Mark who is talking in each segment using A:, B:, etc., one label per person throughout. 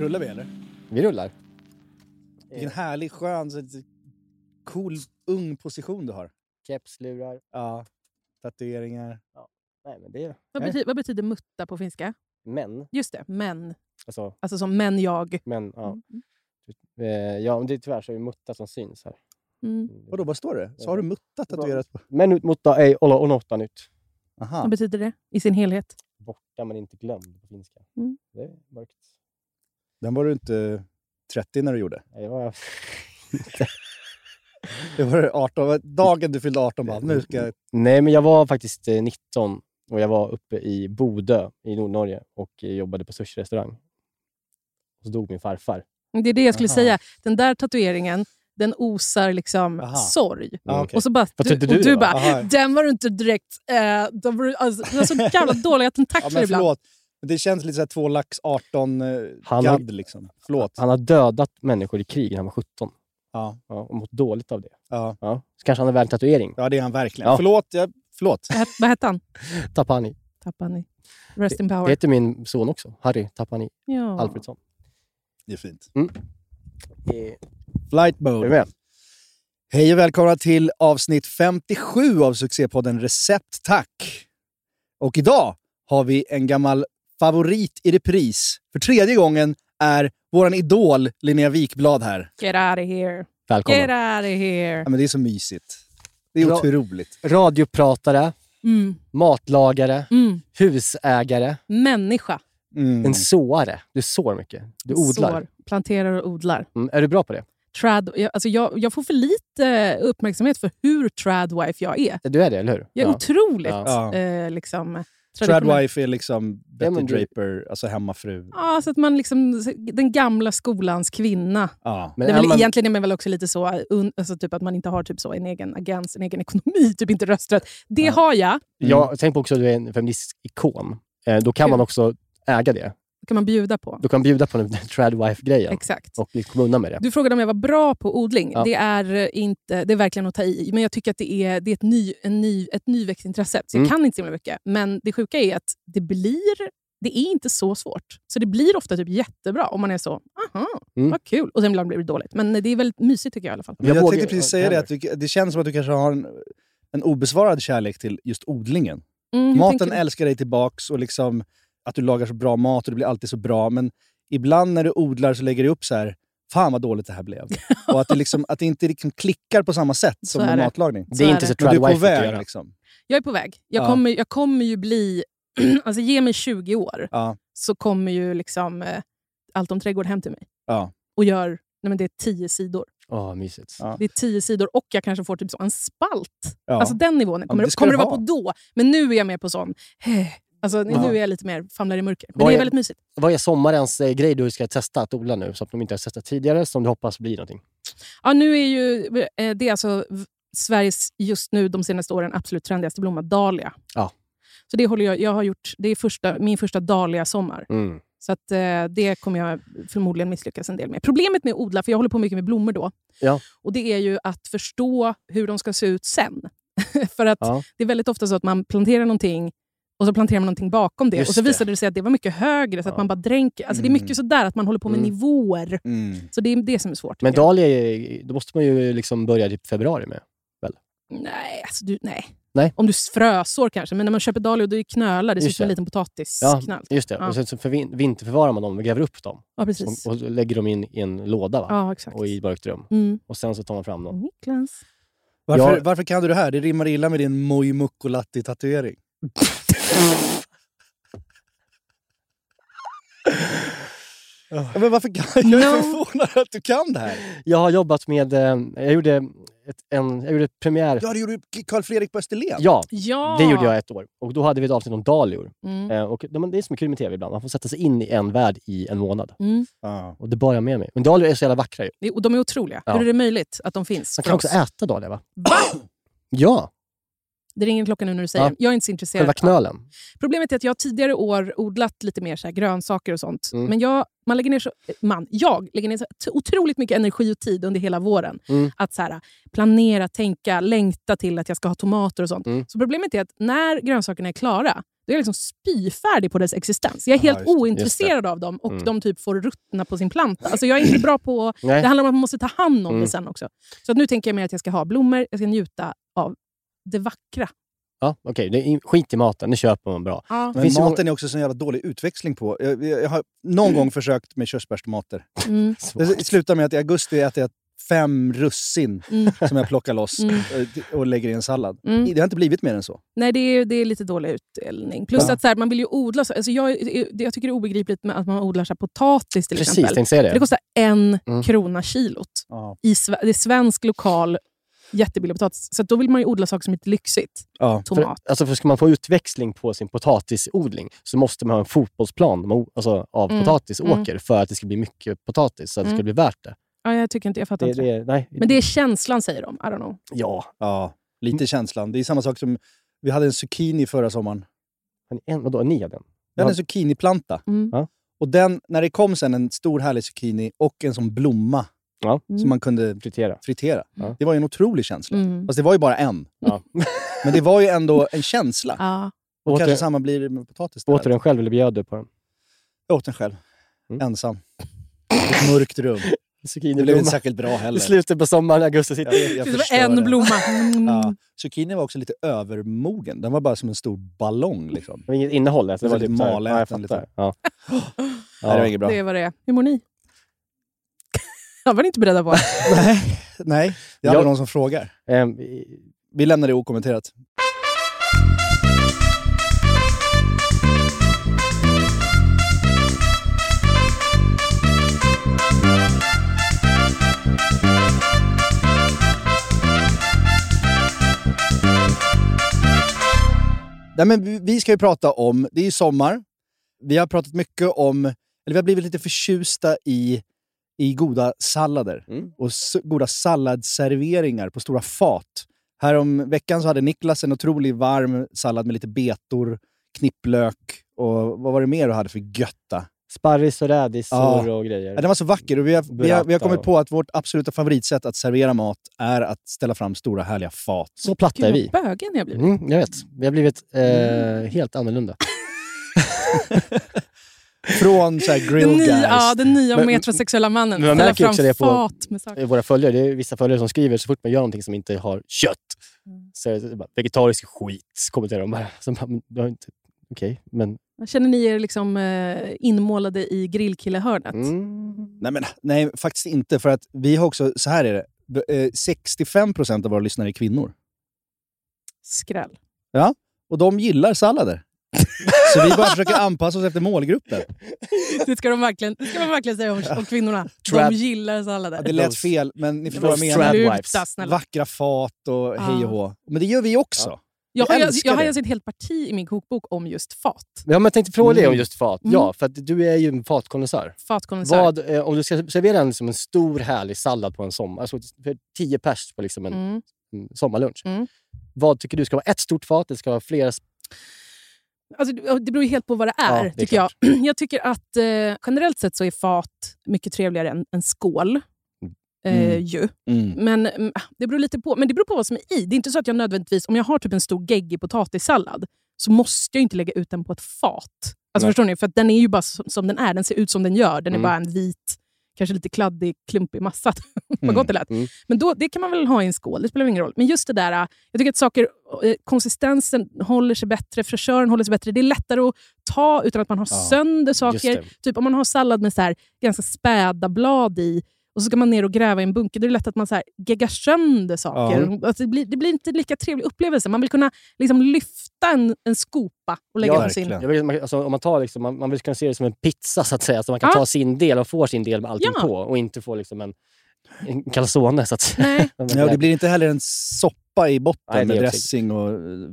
A: Rullar vi eller?
B: Vi rullar.
A: Vilken härlig, skön, cool, ung position du har.
B: Keps, lurar.
A: Ja, tatueringar.
B: Nej, men det är
C: Vad, betyder, vad betyder mutta på finska?
B: män.
C: Just det, män.
B: Alltså,
C: Alltså som män jag.
B: män. Ja.
C: Mm.
B: Eh, ja, men det är tyvärr så är det mutta som syns här.
C: Mm.
A: Vadå, vad står det? Så har du mutta tatuerat på?
B: Men ut mutta ei olla unohtaa nyt.
A: Aha.
C: Vad betyder det i sin helhet?
B: Borta men inte glömd på finska.
C: Mm.
B: Det är mörkt.
A: Den var du inte 30 när du gjorde.
B: Nej, Det var jag.
A: Det var 18, dagen du fyllde 18 bara, nu ska jag...
B: Nej, men jag var faktiskt eh, 19 och jag var uppe i Bodö i Nordnorge och eh, jobbade på sushi-restaurang. Och så dog min farfar.
C: Det är det jag skulle
A: Aha.
C: säga. Den där tatueringen, den osar liksom
A: Aha.
C: sorg.
A: Ah, okej.
C: Och så bara,
B: Vad
C: du,
B: trodde
C: och
B: du
C: du bara,
A: Aha.
C: den var du inte direkt... Eh, den var, alltså, så jävla dåliga
A: Ja,
C: tentakler
A: men
C: ibland.
A: Det känns lite så två lax 18 eh,
B: Han har-
A: gadd liksom. Förlåt.
B: Han har dödat människor i krig när han var 17
A: Ja,
B: ja, och mått dåligt av det.
A: ja.
B: Ja. Så kanske han är värd en tatuering.
A: ja, det är han verkligen.
B: Ja.
A: Förlåt, jag, förlåt.
C: Vad het- Vad hette han?
B: Tapani.
C: Tappade ni. Rest in
B: Det
C: power.
B: heter min son också. Harry Tapani
C: ja.
B: Alfredsson.
A: Det är fint.
B: Eh,
A: Flight
B: Är du
A: mode.
B: med?
A: Hej och välkomna till avsnitt 57 av succépodden Recept Tack. Och idag har vi en gammal favorit i repris. För tredje gången är våran idol Linnea Wikblad här.
C: Get out of here. Get
B: Välkommen.
C: out of here.
A: Ja, men det är så mysigt. Det är
B: Bra.
A: otroligt.
B: Radiopratare,
C: Mm.
B: matlagare,
C: Mm.
B: husägare,
C: Människa.
A: Mm.
B: en såare. Du sår mycket. Du odlar.
C: Sår, planterar och odlar.
B: Mm. Är du bra på det?
C: Trad, jag, alltså jag, jag får för lite uppmärksamhet för hur tradwife jag är.
B: Du är det, eller hur?
C: Jag är
B: Ja.
C: otroligt
B: Ja.
C: Eh, traditionell.
A: Tradwife är liksom Betty
B: du-
A: Draper, alltså hemmafru.
C: Ja, så att man liksom, den gamla skolans kvinna.
A: Ja.
B: Men
C: det är väl,
B: man-
C: Egentligen är man väl också lite så, un, alltså typ att man inte har typ så en egen agens, en egen ekonomi, typ inte rösträtt. Det
A: Ja.
C: har jag.
B: Jag tänker också att du är en feministisk ikon. Eh, då kan
C: Kul.
B: man också äga det.
C: Kan man bjuda på.
B: Du kan bjuda på den tradwife-grejen
C: Exakt.
B: och komma undan med det.
C: Du frågade om jag var bra på odling.
B: Ja.
C: Det, är eh, inte, det är verkligen att ta i. Men jag tycker att det är, det är ett, ny, en ny, ett nyväckt intresse. Så jag
B: Mm.
C: kan inte så himla mycket. Men det sjuka är att det blir det är inte så svårt. Så det blir ofta typ jättebra om man är så, aha,
B: Mm.
C: vad kul. Och sen ibland blir det dåligt. Men det är väldigt mysigt tycker jag i alla fall.
A: Men jag,
B: vågar-
A: tänkte precis säga det, att du, det känns som att du kanske har en, en obesvarad kärlek till just odlingen.
C: Mm,
A: Maten
C: tänker
A: älskar dig tillbaks och liksom att du lagar så bra mat och det blir alltid så bra. Men ibland när du odlar så lägger du upp så här, fan vad dåligt det här blev. och att det, liksom, att det inte liksom klickar på samma sätt
C: Så
A: som med matlagning.
B: Det är
C: är
B: inte så.
A: Men du är på väg
B: göra.
A: liksom.
C: Jag är på väg. Jag,
A: Ja.
C: kommer, jag kommer ju bli... alltså ge mig 20 år
A: Ja,
C: så kommer ju liksom eh, Allt om trädgård hem till mig
A: ja.
C: och gör nej men det är 10 sidor.
B: Åh, mysigt.
A: Ja.
C: Det är 10 sidor och jag kanske får typ så en spalt.
A: ja.
C: Alltså den nivån
A: men
C: kommer,
A: det
C: det kommer
A: du
C: det vara på då. Men nu är jag mer på sån... eh, Alltså. Nu är jag lite mer famlar i mörker. Men
B: Vad
C: det är
B: är-
C: väldigt mysigt.
B: Vad är sommarens eh, grej du ska testa att odla nu, så att de inte har testat tidigare, som du hoppas blir någonting?
C: Ja, nu är ju, eh, det är alltså Sveriges just nu de senaste åren absolut trendigaste blomma, dahlia.
B: Ja.
C: Så det håller jag, jag har gjort, det är första, min första dahlia-sommar.
B: Mm.
C: Så att, eh, det kommer jag förmodligen misslyckas en del med. Problemet med att odla, för jag håller på mycket med blommor då,
B: Ja.
C: och det är ju att förstå hur de ska se ut sen. för att
B: Ja.
C: det är väldigt ofta så att man planterar någonting och så planterar man någonting bakom det.
B: Just
C: och så
B: det.
C: visade det sig att det var mycket högre, så att
B: Ja.
C: man bara dränker. Alltså Det är
A: Mm.
C: mycket sådär att man håller på med
B: Mm.
C: nivåer.
A: Mm.
C: Så det är det som är svårt.
B: Men dahlia, då måste man ju liksom börja i februari med.
C: Nej, alltså du, nej.
B: Nej.
C: Om du frösår kanske, men när man köper dahlia och det är knölar, det ser ut som en
B: det.
C: liten
B: Ja,
C: potatisknall.
B: just det.
C: Ja.
B: Och sen så för vin- vinterförvarar man dem och gräver upp dem.
C: Ja, precis.
B: Och, och lägger dem in i en låda va?
C: Ja, exakt.
B: och i mörkt rum.
C: Mm.
B: Och sen så tar man fram dem.
C: Niklas.
A: Varför,
B: Jag-
A: varför kan du det här? Det rimmar illa med din Moi Mukkulatti-tatuering. Ja, Men varför kan jag? Jag är förvånad att du kan det här.
B: Jag har jobbat med... Eh, jag, gjorde ett, en, jag gjorde ett premiär...
A: Ja, det gjorde Carl Fredrik på Österlen.
B: Ja,
C: Ja.
B: det gjorde jag ett år. Och Då hade vi ett avsnitt om dahlior.
C: Mm.
B: Eh, och det, är som är kul med tv ibland. Man får sätta sig in i en värld i en månad.
C: Mm.
A: Ja.
B: Och det bar jag med mig. Men dahlior är så jävla vackra ju.
C: Och De är otroliga.
B: Ja.
C: Hur är det möjligt att de finns?
B: Man kan också äta dahlia va?
C: Va?
B: Ja,
C: Det ringer klockan nu när du säger
B: Ja.
C: Jag är inte så intresserad.
B: själva knölen.
C: Problemet är att jag tidigare år odlat lite mer så här grönsaker och sånt.
B: Mm.
C: Men jag, man lägger ner så, man, jag lägger ner så otroligt mycket energi och tid under hela våren.
B: Mm.
C: Att så här, planera, tänka, längta till att jag ska ha tomater och sånt.
B: Mm.
C: Så problemet är att när grönsakerna är klara, då är jag liksom spyfärdig på dess existens. Jag är
A: Ja,
C: helt
A: det,
C: ointresserad av dem och
B: Mm.
C: de typ får ruttna på sin planta. Alltså jag är inte bra på...
B: Nej.
C: Det handlar om att man måste ta hand om
B: Mm.
C: det sen också. Så att nu tänker jag mig att jag ska ha blommor, jag ska njuta av det vackra.
B: Ja, Okej, det är skit i maten. Det köper man bra.
C: Ja.
A: Men maten är också så jävla dålig utväxling på. Jag, jag har någon gång försökt med körsbärstomater.
C: Mm.
A: Det slutar med att i augusti äter jag fem russin
C: Mm.
A: som jag plockar loss
C: Mm.
A: eh, och lägger i en sallad.
C: Mm.
A: Det har inte blivit mer än så.
C: Nej, det är, det är lite dålig utdelning. Plus
A: Ja.
C: att så här, man vill ju odla... Så, alltså jag, jag tycker det är obegripligt med att man odlar så här, potatis till
B: Precis,
C: exempel.
B: det.
C: Det kostar en
B: Mm.
C: krona kilot.
A: Ja.
C: I, det är svensk, lokal, jättebillig potatis. Så då vill man ju odla saker som är lite lyxigt.
A: Ja.
B: För,
C: Tomat.
B: alltså för ska man få utväxling på sin potatisodling så måste man ha en fotbollsplan alltså, av
C: Mm.
B: potatisåker för att det ska bli mycket potatis, så att det ska
C: Mm.
B: bli värt det.
C: Ja, jag tycker inte, jag fattar
B: det,
C: inte.
B: det nej,
C: Men det är känslan säger de. I don't know.
B: Ja.
A: ja, lite känslan. Det är samma sak som... Vi hade en zucchini förra sommaren.
B: En, vadå, ni hade en?
A: Vi hade en zucchiniplanta.
C: Mm.
B: Ja.
A: Och den, när det kom sen en stor härlig zucchini och en sån blomma
B: Ja.
A: Som man kunde
B: Fritera.
A: fritera.
B: Ja.
A: Det var ju en otrolig känsla.
C: Mm.
A: Fast det var ju bara en.
B: Ja.
A: Men det var ju ändå en känsla.
C: Ja.
A: Och
B: Åt
A: kanske samma blir det med potatis.
B: Åt du den själv eller bjöd du på den?
A: Jag åt den själv.
B: Mm.
A: Ensam. I ett mörkt rum. Det blev inte särskilt bra
B: I
A: heller.
B: slutet på sommaren, augusti sitter
A: Jag, jag
C: Det var en
A: det.
C: blomma. Mm.
A: Ja. Zucchini var också lite övermogen. Den var bara som en stor ballong. Liksom.
B: Det var inget innehåll. Alltså.
A: Det var
B: typ
A: lite
B: här-
A: maläten
B: Ja. Ja.
A: Nej, det var inget bra.
C: Det var det. Hur mår ni? Jag var inte beredda på.
A: Nej, nej. det är aldrig någon som frågar.
B: Ehm,
A: Vi lämnar det okommenterat. Nej, men vi- vi ska ju prata om, det är ju sommar. Vi har pratat mycket om, eller vi har blivit lite förtjusta i, i goda sallader.
B: Mm.
A: Och goda salladsserveringar på stora fat. Här om veckan så hade Niklas en otrolig varm sallad med lite betor, knipplök och vad var det mer du hade för götta?
B: Sparris och rädisor
A: Ja.
B: och grejer.
A: Ja, den var så vacker och vi har, vi, har, vi har kommit på att vårt absoluta favoritsätt att servera mat är att ställa fram stora härliga fat.
B: Så platta är
C: Gud,
B: vi.
C: vad bögen jag blivit.
B: Mm, jag vet. Vi har blivit eh, helt annorlunda.
A: Från så här grill
C: Den nya,
A: guys.
C: ja, den nya
B: Men-
C: metrosexuella mannen.
B: men man märker också det på- Våra följare, det är vissa följare som skriver så fort man gör någonting som inte har kött.
C: Mm.
B: Så är det bara, vegetarisk skit, kommenterar de bara. Så inte- Okej, men...
C: Känner ni er liksom eh, inmålade i grillkillehörnet?
B: Mm.
A: Nej, men, nej, faktiskt inte. För att vi har också, så här är det. B- eh, 65% av våra lyssnare är kvinnor.
C: Skräll.
A: Och de gillar sallader. Så vi bara försöker anpassa oss efter målgruppen.
C: Det ska, de verkligen, det ska man verkligen säga om, om kvinnorna.
A: Trap-
C: De gillar sallader.
A: Ja, det lät fel, men ni förstår vad jag menar. Vackra fat och hej och hå. Men det gör vi också.
C: Jag
A: Jag
C: har, jag,
A: älskar
C: jag har alltså ett helt parti i min kokbok om just fat.
B: Ja, men jag tänkte fråga dig om
A: Mm.
B: just fat.
C: Mm.
B: Ja, för att du är ju en fatkonnässör.
C: Fatkondensör.
B: Vad, eh, om du ska servera en, som en stor härlig sallad på en sommar, alltså för tio pers på liksom en,
C: Mm.
B: en sommarlunch.
C: Mm.
B: Vad tycker du? Ska vara ett stort fat? Det ska vara flera...
C: Alltså, det beror ju helt på vad det är,
B: Ja, det är
C: tycker jag. Jag tycker att eh, generellt sett så är fat mycket trevligare än en skål. Eh,
A: Mm.
C: ju.
A: Mm.
C: Men, mm, det beror lite på, men det beror på vad som är i. Det är inte så att jag nödvändigtvis, om jag har typ en stor geggig potatissallad, så måste jag inte lägga ut den på ett fat. Alltså
B: Nej.
C: förstår ni? För den är ju bara som, som den är. Den ser ut som den gör. Den är
B: Mm.
C: bara en vit, kanske lite kladdig, klumpig massa. vad
A: Mm.
C: gott det lät.
B: Mm.
C: Men då, det kan man väl ha i en skål, det spelar ingen roll. Men just det där, jag tycker att saker, eh, konsistensen håller sig bättre, fräschören håller sig bättre. Det är lättare att ta utan att man har
A: Ja,
C: sönder saker. Typ om man har sallad med så här, ganska späda blad i och så ska man ner och gräva i en bunker. Då är det lätt att man så här geggar sönder saker. Alltså det, blir, det blir inte lika trevlig upplevelse. Man vill kunna liksom lyfta en, en skopa och lägga
B: Ja,
C: på sin...
B: Jag vill, man- alltså, om man, tar liksom, man, man vill kunna se det som en pizza, så att säga. Så man kan
C: Ja.
B: ta sin del och få sin del med allting
C: Ja.
B: på och inte få liksom en, en calzone, så att säga.
C: Nej.
A: Ja, och det blir inte heller en soppa i botten
B: Nej,
A: med dressing och eh,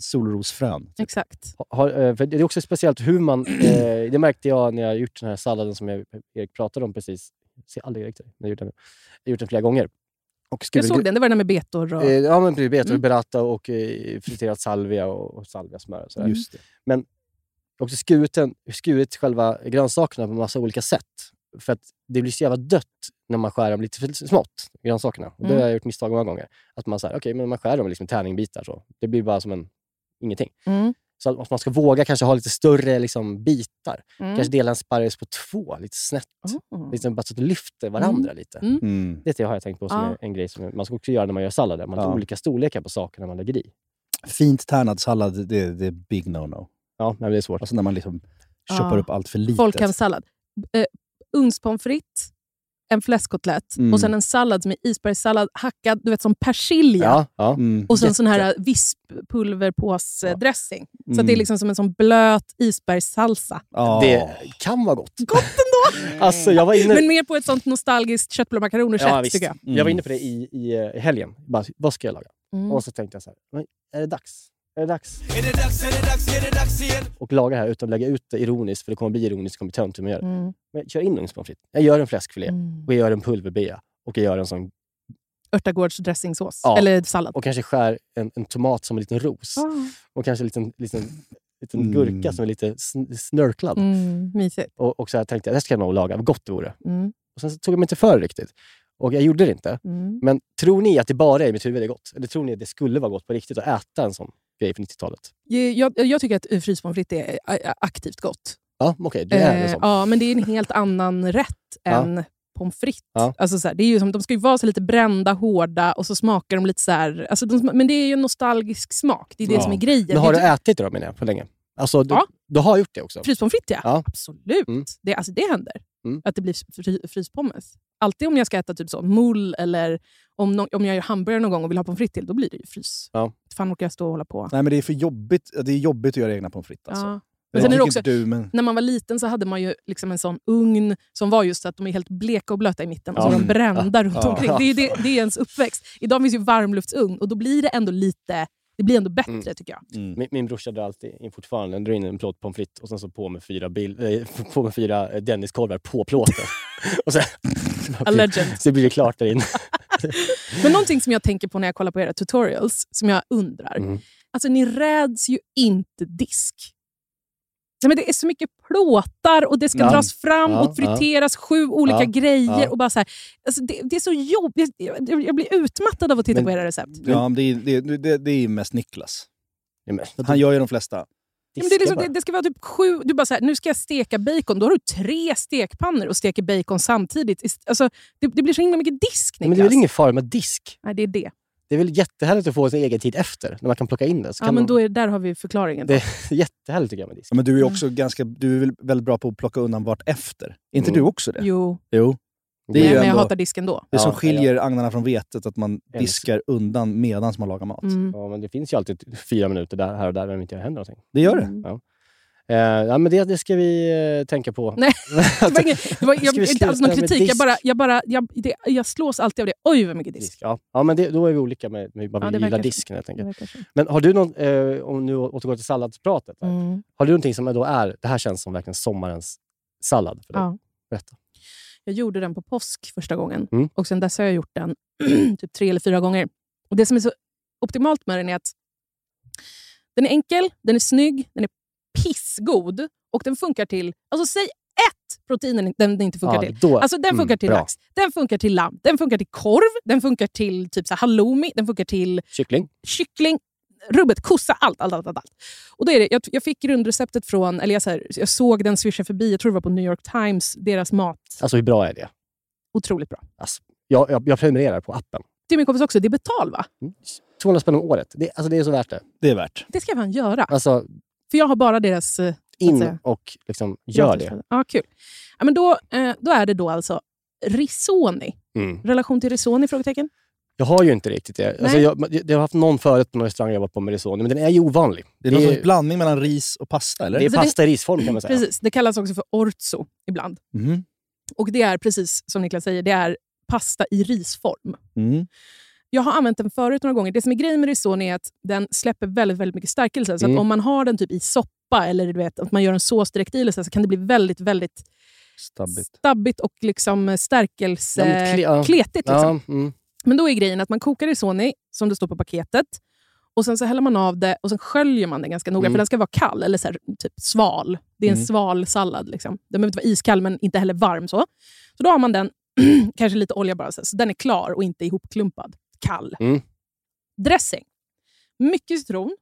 A: solrosfrön. typ.
C: Exakt.
B: Har, eh, för det är också speciellt hur man... Eh, det märkte jag när jag gjort den här salladen som jag, Erik pratade om precis. Jag ser aldrig men jag har gjort den, jag har gjort den flera gånger. Och
C: Jag
B: skurit-
C: såg den. Det var den med betor och...
B: Eh, ja, men precis. Betor,
C: Mm.
B: burrata och eh, friterat salvia och, och salviasmör. Och sådär.
A: Just det.
B: Jag har också skurit, den, skurit själva grönsakerna på massa olika sätt. För att det blir så jävla dött när man skär dem lite för smått, grönsakerna. Och det
C: Mm.
B: har jag gjort misstag många gånger. Att man, så här, okay, men man skär dem liksom i tärningbitar. Så. Det blir bara som en ingenting.
C: Mm.
B: Så att man ska våga kanske ha lite större liksom, bitar.
C: Mm.
B: Kanske dela en sparris på två, lite snett.
C: Mm.
B: Liksom, bara så att det lyfter varandra lite.
C: Mm.
A: Mm.
B: Det har jag tänkt på som
C: Ja.
B: en grej som man ska också göra när man gör sallader. Man har
A: Ja.
B: olika storlekar på sakerna man lägger i.
A: Fint tärnad sallad, det, det är big no-no.
B: Ja, men det är svårt.
A: Alltså när man liksom
C: Ja.
A: choppar upp allt för litet.
C: Folkhemssallad. Eh, ugnspommes frites, en fläskkotlett
A: Mm.
C: och sen en sallad som är isbergssallad hackad du vet, som persilja.
B: Ja, ja.
A: Mm.
C: Och sen
B: Jätte.
C: sån här visppulverpåsdressing. Så att det är
A: Mm.
C: liksom som en sån blöt isbergssalsa.
A: Ja.
B: Det kan vara gott.
C: Gott ändå!
B: Alltså, jag var inne...
C: Men mer på ett sånt nostalgiskt köttbullar-makaroner-sätt
B: ja, visst.
C: tycker jag.
A: Mm.
B: Jag var inne på det i, i, eh, i helgen. Bara, vad ska jag laga?
C: Mm.
B: Och så tänkte jag så här, men är det dags? Är det dags? Och laga det här utan att lägga ut det ironiskt, för det kommer bli ironiskt, det kommer bli töntigt om jag gör det.
C: Mm.
B: Men jag kör in ugnspommes frites. Jag gör en fläskfilé
C: Mm.
B: och jag gör en pulverbea och jag gör en sån
C: Örtagårdsdressingsås.
B: Ja.
C: Eller sallad.
B: och kanske skär en, en tomat som en liten ros.
C: Ah.
B: Och kanske en liten, liten, liten
A: Mm.
B: gurka som är lite sn- snörklad.
C: Mm, mysigt.
B: Och, och så här tänkte jag, det ska jag nog laga. Vad gott det vore.
C: Mm.
B: Och sen så tog jag mig inte för riktigt. Och jag gjorde det inte.
C: Mm.
B: Men tror ni att det bara är i mitt huvud det är gott? Eller tror ni att det skulle vara gott på riktigt att äta en sån grej på 90-talet?
C: Jag, jag tycker att fryspommes frites är aktivt gott.
B: Ja, okej. det
C: Eh. Ja, men det är en helt annan rätt
B: Ja.
C: än pommes frites.
B: Ja.
C: Alltså så här, det är ju som, de ska ju vara så lite brända, hårda och så smakar de lite så här, alltså de, Men det är ju en nostalgisk smak. Det är det
A: Ja.
C: som är grejen.
B: Men har du
C: är
B: ätit det då menar jag, på länge? Alltså, du,
C: Ja.
B: du har gjort det också?
C: typ- Fryspommes frites, ja.
B: Ja.
C: Absolut.
B: Mm.
C: Det, alltså, det händer.
B: Mm.
C: Att det blir fry, fryspommes. Alltid om jag ska äta typ så, mull eller om, no, om jag gör hamburgare någon gång och vill ha pommes frites till, då blir det ju frys.
B: Ja.
C: Fan orkar jag stå och hålla på.
A: Nej, men det är för jobbigt. Det är jobbigt att göra egna pommes frites. Alltså.
C: Ja. Men sen är det också,
A: du, men...
C: när man var liten så hade man ju liksom en sån ugn som var just att de är helt bleka och blöta i mitten och så är de brända runt
A: Ja.
C: omkring. Det är, det, det är ens uppväxt. Idag finns ju varmluftsugn och då blir det ändå lite det blir ändå bättre
B: Mm.
C: tycker jag.
A: Mm.
B: Min, min brorsa drar alltid in fortfarande, drar in en plåt pommes frites och sen så på med fyra, bil, eh, på med fyra eh, Denniskorvar på plåten. och sen,
C: A legend.
B: så blir det klart där inne.
C: Men någonting som jag tänker på när jag kollar på era tutorials, som jag undrar.
B: Mm.
C: Alltså ni räds ju inte disk. Men det är så mycket plåtar och det ska
B: Ja.
C: dras fram
B: Ja,
C: och friteras sju olika
B: Ja,
C: grejer.
B: ja.
C: Och bara så här, alltså det, det är så jobbigt. Jag, jag, blir utmattad av att titta
A: Men-
C: på era recept.
A: Ja, men det, är, det, det, det är mest Niklas. Han gör ju de flesta.
C: Ja, men det, är liksom, det, det ska vara typ sju... Du bara så här, nu ska jag steka bacon. Då har du tre stekpannor och steker bacon samtidigt. Alltså, det, det blir så himla mycket disk, Niklas.
B: men det är väl ingen fara med disk?
C: Nej, det är det.
B: Det är väl jättehärligt att få sin egen tid efter, när man kan plocka in det. Så
C: Ja,
B: kan
C: men
B: man,
C: då är, där har vi förklaringen.
B: Det är jättehärligt tycker jag med disk.
A: Ja, men du är
C: Mm.
A: också ganska, du är väl väldigt bra på att plocka undan vart efter. Är inte
B: Mm.
A: du också det?
C: Jo,
A: Jo. Det är
C: men,
A: ju
C: men jag
A: ändå-
C: hatar disken då.
A: Det
B: Ja,
A: som
B: ja.
A: skiljer agnarna från vetet, att man diskar undan medan man lagar mat.
C: Mm.
B: Ja, men det finns ju alltid fyra minuter där, här och där när det inte händer någonting.
A: Det gör det.
C: Mm.
B: Eh, ja, men det, det ska vi eh, tänka på.
C: Nej, Det var, ingen, det var, jag, inte alls någon kritik. Jag, bara, jag, bara, jag, det, jag slås alltid av det. Oj, vad mycket disk.
B: Disk, Ja. ja, men det, då är vi olika med, med vad vi gillar disken helt enkelt. Men har du någon, eh, om nu återgår till salladspratet.
C: Mm.
B: har du någonting som då är, det här känns som verkligen sommarens sallad för dig?
C: Ja.
B: Berätta.
C: Jag gjorde den på påsk första gången
B: Mm.
C: och sen dess har jag gjort den typ tre eller fyra gånger. Och Det som är så optimalt med den är att den är enkel, den är snygg, den är pissgod och den funkar till... Alltså säg ett protein den, inte funkar
B: Ja,
C: till.
B: då-
C: Alltså den
B: mm,
C: funkar till
B: bra.
C: lax, den funkar till lamm, den funkar till korv, den funkar till typ så här halloumi, den funkar till
B: Kyckling?
C: kyckling, rubbet, kossa, allt. allt, allt, allt, allt. Och då är det, jag, jag fick grundreceptet från, eller jag, så här, jag såg den swisha förbi, jag tror det var på New York Times, deras mat.
B: Alltså hur bra är det?
C: Otroligt bra.
B: Alltså, jag, jag, jag prenumererar på appen.
C: Till min kompis också, det är betal va?
B: 200 spänn om året. Det, alltså, det är så värt det.
A: Det är värt.
C: Det ska jag fan göra.
B: Alltså,
C: För jag har bara deras... eh,
B: in och liksom gör det.
C: Ja, kul. Ja, men då, eh, då är det då alltså risoni.
B: Mm.
C: Relation till risoni? Frågetecken.
B: Jag har ju inte riktigt det. Alltså
C: Nej.
B: jag, jag har haft någon förut på någon restaurang jag jobbat på med risotto, men den är ju ovanlig.
A: Det är någon sorts blandning mellan ris och pasta, eller?
B: det är
C: Så det-
B: pasta i risform kan man säga.
C: Precis. Det kallas också för orzo ibland.
A: Mhm.
C: Och Det är precis som Niklas säger, det är pasta i risform.
A: Mm.
C: Jag har använt den förut några gånger. Det som är grejen med risoni är att den släpper väldigt, väldigt mycket stärkelse. Så
B: Mm.
C: att om man har den typ i soppa eller du vet, att man gör en sås direkt i så, kan det bli väldigt, väldigt
A: Stabbigt.
C: stabbigt och liksom stärkelse...
B: Ja,
C: kletigt. Liksom.
B: Ja, mm.
C: Men då är grejen att man kokar risoni, som det står på paketet. Och Sen så häller man av det och sen sköljer man den ganska noga,
B: Mm.
C: för den ska vara kall eller så här, typ sval. Det är en
A: Mm.
C: sval sallad. Liksom. Den behöver inte vara iskall, men inte heller varm. Så Så då har man den, kanske lite olja bara, så så den är klar och inte ihopklumpad. Kall.
B: Mm.
C: Dressing. Mycket citron,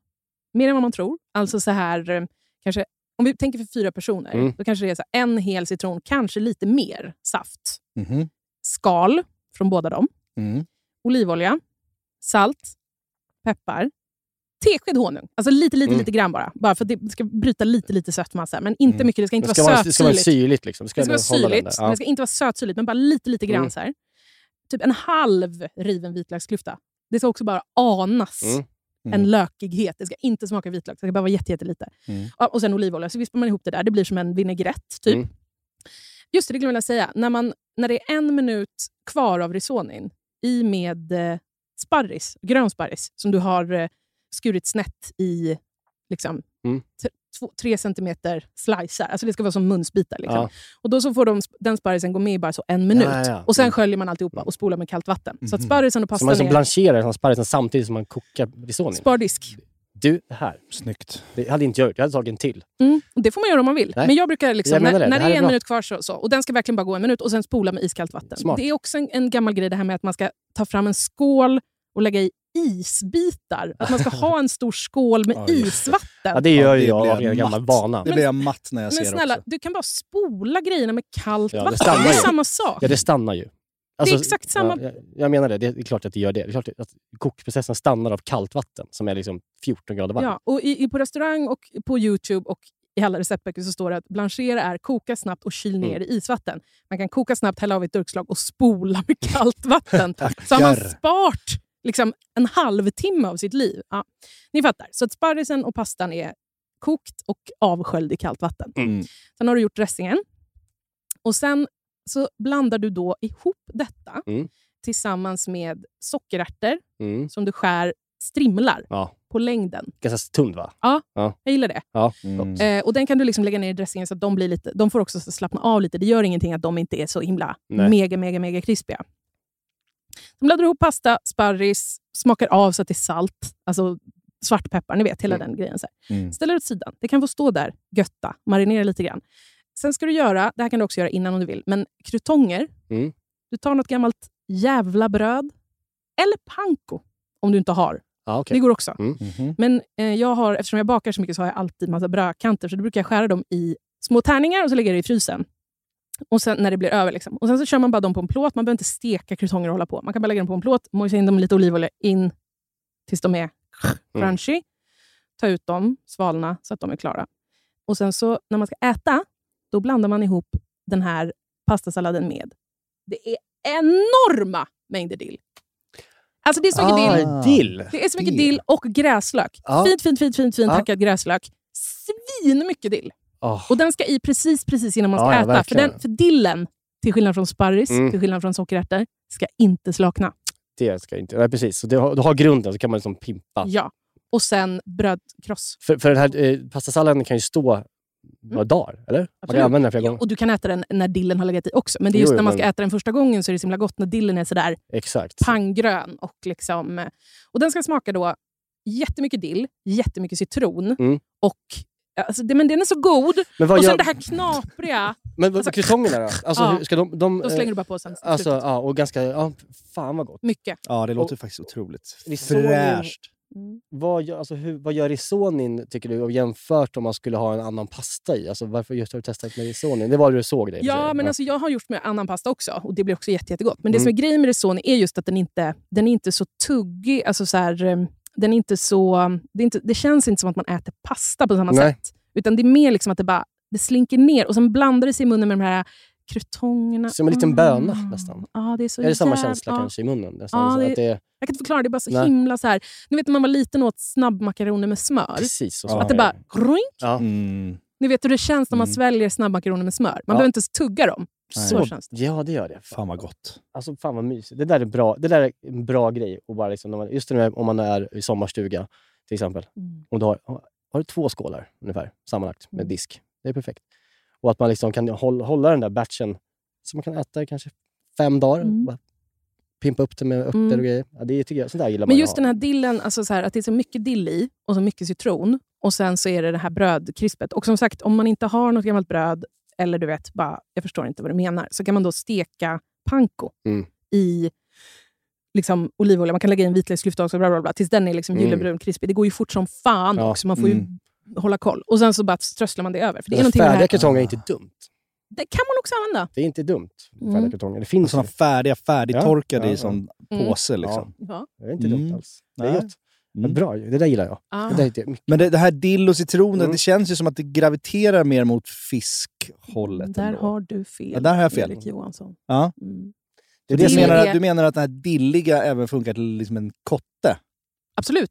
C: mer än vad man tror. Alltså så här, eh, kanske, om vi tänker för fyra personer,
B: Mm.
C: då kanske det är så här, en hel citron, kanske lite mer saft.
A: Mhm.
C: Skal från båda dem
A: Mm.
C: olivolja, salt, peppar, tesked honung. Alltså lite, lite,
B: Mm.
C: lite grann bara. Bara för att det ska bryta lite, lite sötma. Men inte
A: Mm.
C: mycket. Det ska inte
B: Det ska
C: vara
B: vara, det ska vara
C: sötsyrligt.
B: syrligt. Liksom. Det ska,
C: Det ska vara syrligt, det ska inte vara sötsyrligt. Men bara lite, lite grann.
B: Mm.
C: Så här. Typ en halv riven vitlöksklyfta. Det ska också bara anas
B: Mm.
A: Mm.
C: en lökighet. Det ska inte smaka vitlök. Det ska bara vara jätte, jättelite.
A: Mm.
C: Och sen olivolja. Så vispar man ihop det där. Det blir som en vinägrett, typ.
B: Mm.
C: Just det, det glömde jag säga. När, man, när det är en minut kvar av risonin i med eh, sparris, grön sparris, som du har eh, skurit snett i liksom,
B: Mm.
C: Två, tre centimeter slicer. Alltså det ska vara som munsbitar. Liksom.
B: Ja.
C: Och då så får de, den sparrisen gå med i bara så en minut.
B: Ja, ja.
C: Och sen
B: Mm.
C: sköljer man alltihopa och spolar med kallt vatten. Så att
A: Mhm.
C: sparrisen och
B: Så man
C: pastan
B: liksom
C: är
B: blancherar den sparrisen samtidigt som man kokar risotto.
C: spardisk.
B: Du, det här.
A: Snyggt.
B: Det hade inte jag gjort. Jag hade tagit en till.
C: Mm. Och det får man göra om man vill.
B: Nej.
C: Men jag brukar liksom,
B: Jag
C: när,
B: det.
C: när
B: Det
C: det är en
B: bra.
C: minut kvar så, så. Och den ska verkligen bara gå en minut och sen spola med iskallt vatten.
B: Smart.
C: Det är också en, en gammal grej det här med att man ska ta fram en skål och lägga i isbitar. Att man ska ha en stor skål med
A: Ja, det.
C: isvatten.
B: Ja, det gör
A: det
B: ju jag av en gammal
A: matt.
B: vana.
A: Det
C: Men-
A: blir jag matt när jag
C: Men
A: ser
C: snälla,
A: också.
C: du kan bara spola grejerna med kallt
B: Ja, det
C: vatten.
B: stannar
C: Det är samma sak.
B: Ja, det stannar ju. Alltså,
C: exakt samma-
B: Ja, jag, jag menar det. Det är klart att det gör det. Det är klart att kokprocessen stannar av kallt vatten som är liksom 14 grader varmt.
C: Ja, och i, i, på restaurang och på Youtube och i alla receptböcker så står det att blanchera är koka snabbt och kyl ner
B: Mm.
C: i isvatten. Man kan koka snabbt, hälla av i ett durkslag och spola med kallt vatten. så har man
A: Tackar.
C: Liksom, en halvtimme av sitt liv. Ja, ni fattar. Så att sparrisen och pastan är kokt och avsköljd i kallt vatten.
A: Mm.
C: Sen har du gjort dressingen. Och sen så blandar du då ihop detta
B: Mm.
C: tillsammans med sockerärtor
B: Mm.
C: som du skär strimlar
B: Ja.
C: på längden.
B: Ganska tunt va?
C: Jag gillar det.
A: Mm.
C: Eh, och Den kan du liksom lägga ner i dressingen så att de, blir lite, de får också slappna av lite. Det gör ingenting att de inte är så himla
B: Nej.
C: mega, mega, mega krispiga. De laddar ihop pasta, sparris, smakar av så att det är salt. Alltså svartpeppar, ni vet hela
B: Mm.
C: den grejen. Så här.
A: Mm.
C: Ställer åt sidan. Det kan få stå där, götta, marinera lite grann. Sen ska du göra, det här kan du också göra innan om du vill, men krutonger.
B: Mm.
C: Du tar något gammalt jävla bröd eller panko om du inte har.
B: Ja, okej.
C: Det går också.
A: Mhm.
C: Men eh, jag har, eftersom jag bakar så mycket så har jag alltid massa brödkanter. Så då brukar jag skära dem i små tärningar och så lägger jag det i frysen. Och sen när det blir över. Liksom. Och Sen så kör man bara dem på en plåt. Man behöver inte steka krutonger och hålla på. Man kan bara lägga dem på en plåt, mojsa in dem med lite olivolja in tills de är crunchy. Ta ut dem, svalna så att de är klara. Och sen så när man ska äta, då blandar man ihop den här pastasalladen med. Det är enorma mängder dill. Alltså det är så mycket dill.
B: Ah, dill.
C: Det är så mycket
A: dill.
C: dill och gräslök.
B: Ja.
C: Fint, fint, fint, fint, fint
B: Ja.
C: hackad gräslök. Svin mycket dill.
B: Oh.
C: Och den ska i precis, precis innan man ska
B: Ja, ja,
C: äta. För,
B: verkligen.
C: den, för dillen, till skillnad från sparris,
B: Mm.
C: till skillnad från sockerärtor, ska inte slakna.
B: Det ska inte... Nej, precis. Så det du har grunden så kan man liksom pimpa.
C: Ja. Och sen brödkross.
B: För, för den här eh, pastasalladen kan ju stå några dagar, eller? Man kan använda den flera
C: Ja,
B: gånger.
C: och du kan äta den när dillen har legat i också. Men det är just
B: Jo,
C: när man
B: men-
C: ska äta den första gången så är det så himla gott när dillen är sådär
B: Exakt.
C: panggrön. Och, liksom, och den ska smaka då jättemycket dill, jättemycket citron
B: Mm.
C: och Alltså det, men den är så god.
B: Men vad
C: och
B: gör...
C: sen det här knapriga.
B: Men
C: alltså-
B: krutongerna då? Alltså,
C: Ja.
B: hur ska de... de
C: Då slänger du bara på sen.
B: Alltså, ja, och ganska... Ja, fan vad gott.
C: Mycket.
A: Ja, det låter faktiskt otroligt
B: Risotto-
A: fräscht.
C: Mm.
B: Vad gör, alltså, hur, vad gör risonin, tycker du, och jämfört om man skulle ha en annan pasta i? Alltså, varför just har du testat med risonin? Det var det du såg det i och för
C: Ja, men alltså, jag har gjort med annan pasta också och det blir också jätte, jättegott. Men det
B: Mm.
C: som är grejen med risotto är just att den inte den är inte så tuggig. Alltså så här, eh, den är inte så, det, är inte, det känns inte som att man äter pasta på samma
B: Nej.
C: sätt. Utan det är mer liksom att det bara det slinker ner och sen blandar det sig i munnen med de här krutongerna.
B: Som en liten böna
C: Mm.
B: nästan.
C: Ja, det är så
B: Är det samma känsla
C: ja.
B: kanske i munnen? Nästan,
C: Ja,
B: så
C: det-
B: att det är,
C: Jag kan inte förklara, det är bara så
B: Nej.
C: himla så här. Ni vet när man var liten och åt snabbmakaroner med smör.
B: precis. Och
A: Ja.
B: så
C: Att det bara...
B: Ja.
A: Mm.
C: Ni vet hur det känns när man
A: Mm.
C: sväljer snabbmakaroner med smör. Man
A: Ja.
C: behöver inte ens tugga dem. Så
B: Så,
C: känns det.
B: ja, det gör det.
A: Fan vad gott.
B: Alltså fan vad mysigt. Det där är, bra. Det där är en bra grej. Och bara liksom, när man, just när, om man är i sommarstuga till exempel.
C: Mm.
B: Och du har, har du två skålar ungefär sammanlagt med
C: Mm.
B: disk. Det är perfekt. Och att man liksom kan hålla, hålla den där batchen så man kan äta i kanske fem dagar.
C: Mm.
B: Bara pimpa upp det med örter
C: Mm.
B: och grejer. Ja, det tycker jag, sånt där gillar man
C: Men
B: ju
C: just den här dillen, alltså så här, att det är så mycket dill i och så mycket citron. Och sen så är det det här brödkrispet. Och som sagt, om man inte har något gammalt bröd, eller du vet, bara, jag förstår inte vad du menar, så kan man då steka panko
B: Mm.
C: i liksom, olivolja. Man kan lägga i en vitlöksklyfta också, bla, bla, bla, tills den är liksom
B: Mm.
C: gyllenbrun krispig. Det går ju fort som fan
B: Ja.
C: också. Man får ju
A: Mm.
C: hålla koll. Och sen så bara strösslar man det över. För det är med det
B: färdiga
C: här.
B: kartonger är inte dumt.
C: Det kan man också använda.
B: Det är inte dumt. Färdiga
C: Mm.
B: kartonger. Det finns
A: Sådana
B: ju.
A: färdiga, färdigtorkade
B: Ja, ja,
A: i sån
C: Mm.
A: påse. Liksom.
C: Ja.
B: Det är inte
A: Mm.
B: dumt alls. Det är gott.
A: Mm.
B: bra ju. Det där gillar jag.
C: Ah.
B: Det där.
A: Men det, det här dill och citronen,
B: Mm.
A: det känns ju som att det graviterar mer mot fiskhållet.
C: Där
A: ändå.
C: har du fel,
A: Ja, där har jag fel.
C: Erik Johansson.
A: Ja.
C: Mm.
B: Det det
C: Dill
A: menar,
C: är-
A: att, du menar att den här dilliga även funkar till liksom en kotte?
C: Absolut.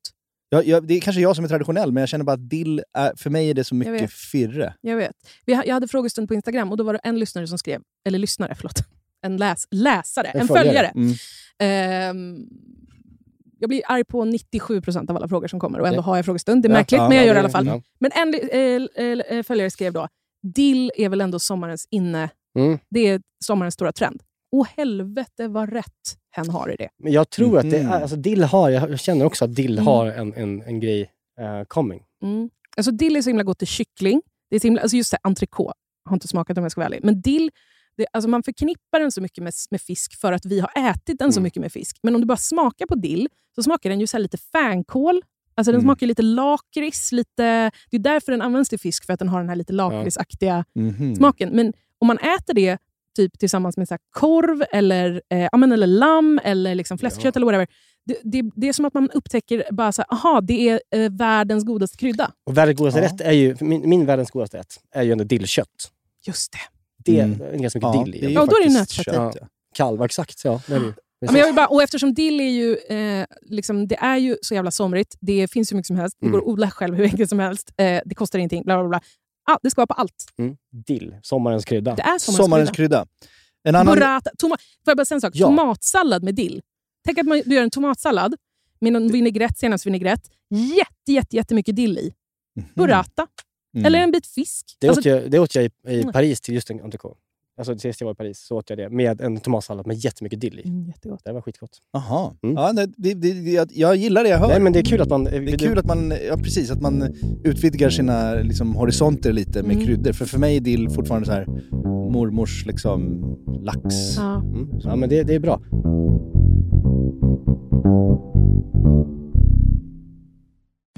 A: Jag, jag, det är kanske jag som är traditionell, men jag känner bara att dill, är, för mig är det så
C: Jag
A: mycket
C: vet.
A: firre.
C: Jag vet. Vi, jag hade frågestund på Instagram och då var det en lyssnare som skrev, eller lyssnare, förlåt. En läs, läsare, en,
B: En
C: följare.
B: följare.
A: Mm.
C: Ehm, jag blir arg på 97% av alla frågor som kommer och ändå har jag frågestund. Det är märkligt,
A: ja,
C: men jag
A: ja,
C: gör det i alla fall.
B: ja.
C: Men en eh, eh, följare skrev då, dill är väl ändå sommarens inne...
B: Mm.
C: Det är sommarens stora trend. Och helvete vad rätt hen har i det.
B: Men jag tror att det är, alltså dill har, jag känner också att dill
C: Mm.
B: har en, en, en grej eh, coming.
C: Mm. Alltså dill är så himla gott till kyckling. Det är så himla, alltså just det, entrecote. Har inte smakat om jag ska vara ärlig. Men dill, det, alltså man förknippar den så mycket med, med fisk för att vi har ätit den så
B: Mm.
C: mycket med fisk. Men om du bara smakar på dill så smakar den ju så lite fänkål. Alltså den
A: Mm.
C: smakar lite lakrits. Lite, det är därför den används till fisk, för att den har den här lite lakritsaktiga
A: Mhm.
C: smaken. Men om man äter det typ tillsammans med så korv, eller, eh, ja, eller lamm eller liksom fläskkött eller whatever. Det, det, det är som att man upptäcker bara så här, aha, det är eh, världens godaste krydda.
B: Och världens godaste
A: Ja.
B: rätt är ju, min, min världens godaste rätt är ju ändå dillkött.
C: Just det.
B: Det
A: Mm.
B: är ganska mycket
A: Ja,
B: dill i.
A: det är ju
C: Ja, då är det nötkött.
A: kött, ja.
B: Kalv, exakt. Ja, det är det ju.
C: Ja, men jag vill bara, och eftersom dill är ju, eh, liksom, det är ju så jävla somrigt. Det finns hur mycket som helst. Det
B: Mm.
C: går att odla själv hur enkelt som helst. Eh, det kostar ingenting. Bla, bla, bla. Ah, det ska vara på allt.
B: Mm. Dill, sommarens krydda.
C: Det är sommarens,
A: Sommarens
C: krydda.
A: krydda. En annan...
C: Burrata. Toma- Får jag bara säga en sak?
B: Ja.
C: Tomatsallad med dill. Tänk att man, du gör en tomatsallad med någon vinägrett, senapsvinägrett. Jätte, jätte, jättemycket dill i.
A: Mhm.
C: Burrata.
A: Mm.
C: Eller en bit fisk.
B: Det,
C: Alltså,
B: åt jag, det åt jag i, i
C: Mm.
B: Paris till just en entrecote. Alltså sist jag var i Paris så åt jag det med en tomatsallad med jättemycket dill i.
C: mm, jättegott.
B: Det var skitgott.
A: Jaha.
B: Mm.
A: Ja, det, det, det, jag, jag gillar det jag hör.
B: Nej, men det är kul att man...
A: Det är kul att man, ja, precis, att man utvidgar sina liksom, horisonter lite med
C: Mm.
A: kryddor. För för mig är dill fortfarande så här mormors liksom, lax.
C: Ja.
B: Mm. Ja, men det, det är bra.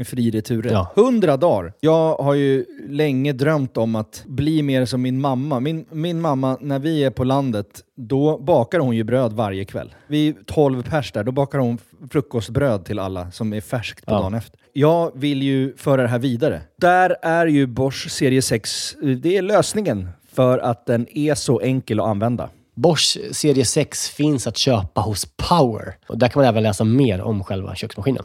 A: med fri returrätt.
B: Ja.
A: 100 dagar! Jag har ju länge drömt om att bli mer som min mamma. Min, min mamma, när vi är på landet, då bakar hon ju bröd varje kväll. Vi är 12 pers där, då bakar hon frukostbröd till alla som är färskt på
B: Ja.
A: dagen efter. Jag vill ju föra det här vidare. Där är ju Bosch serie 6, det är lösningen för att den är så enkel att använda.
B: Bosch serie 6 finns att köpa hos Power. Och där kan man även läsa mer om själva köksmaskinen.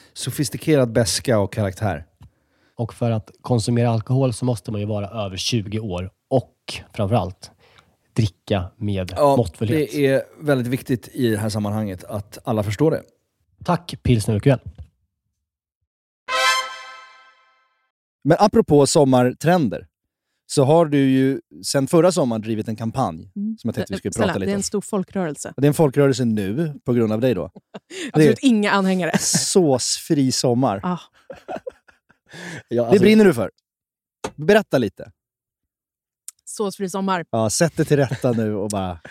A: sofistikerad beska och karaktär.
B: Och för att konsumera alkohol så måste man ju vara över 20 år och framförallt dricka med måttfullhet.
A: det är väldigt viktigt i det här sammanhanget att alla förstår det.
B: Tack Pilsner Urquell.
A: Men apropå sommartrender, så har du ju sedan förra sommaren drivit en kampanj som jag tänkte vi skulle
C: Snälla,
A: prata
C: det
A: lite
C: är
A: om.
C: en stor folkrörelse.
A: Det är en folkrörelse nu, på grund av dig då.
C: Absolut inga anhängare.
A: Såsfri sommar.
C: Ah,
B: Ja,
A: Det
B: alltså,
A: brinner du för. Berätta lite.
C: såsfri sommar.
A: Ja, sätt det till rätta nu och bara...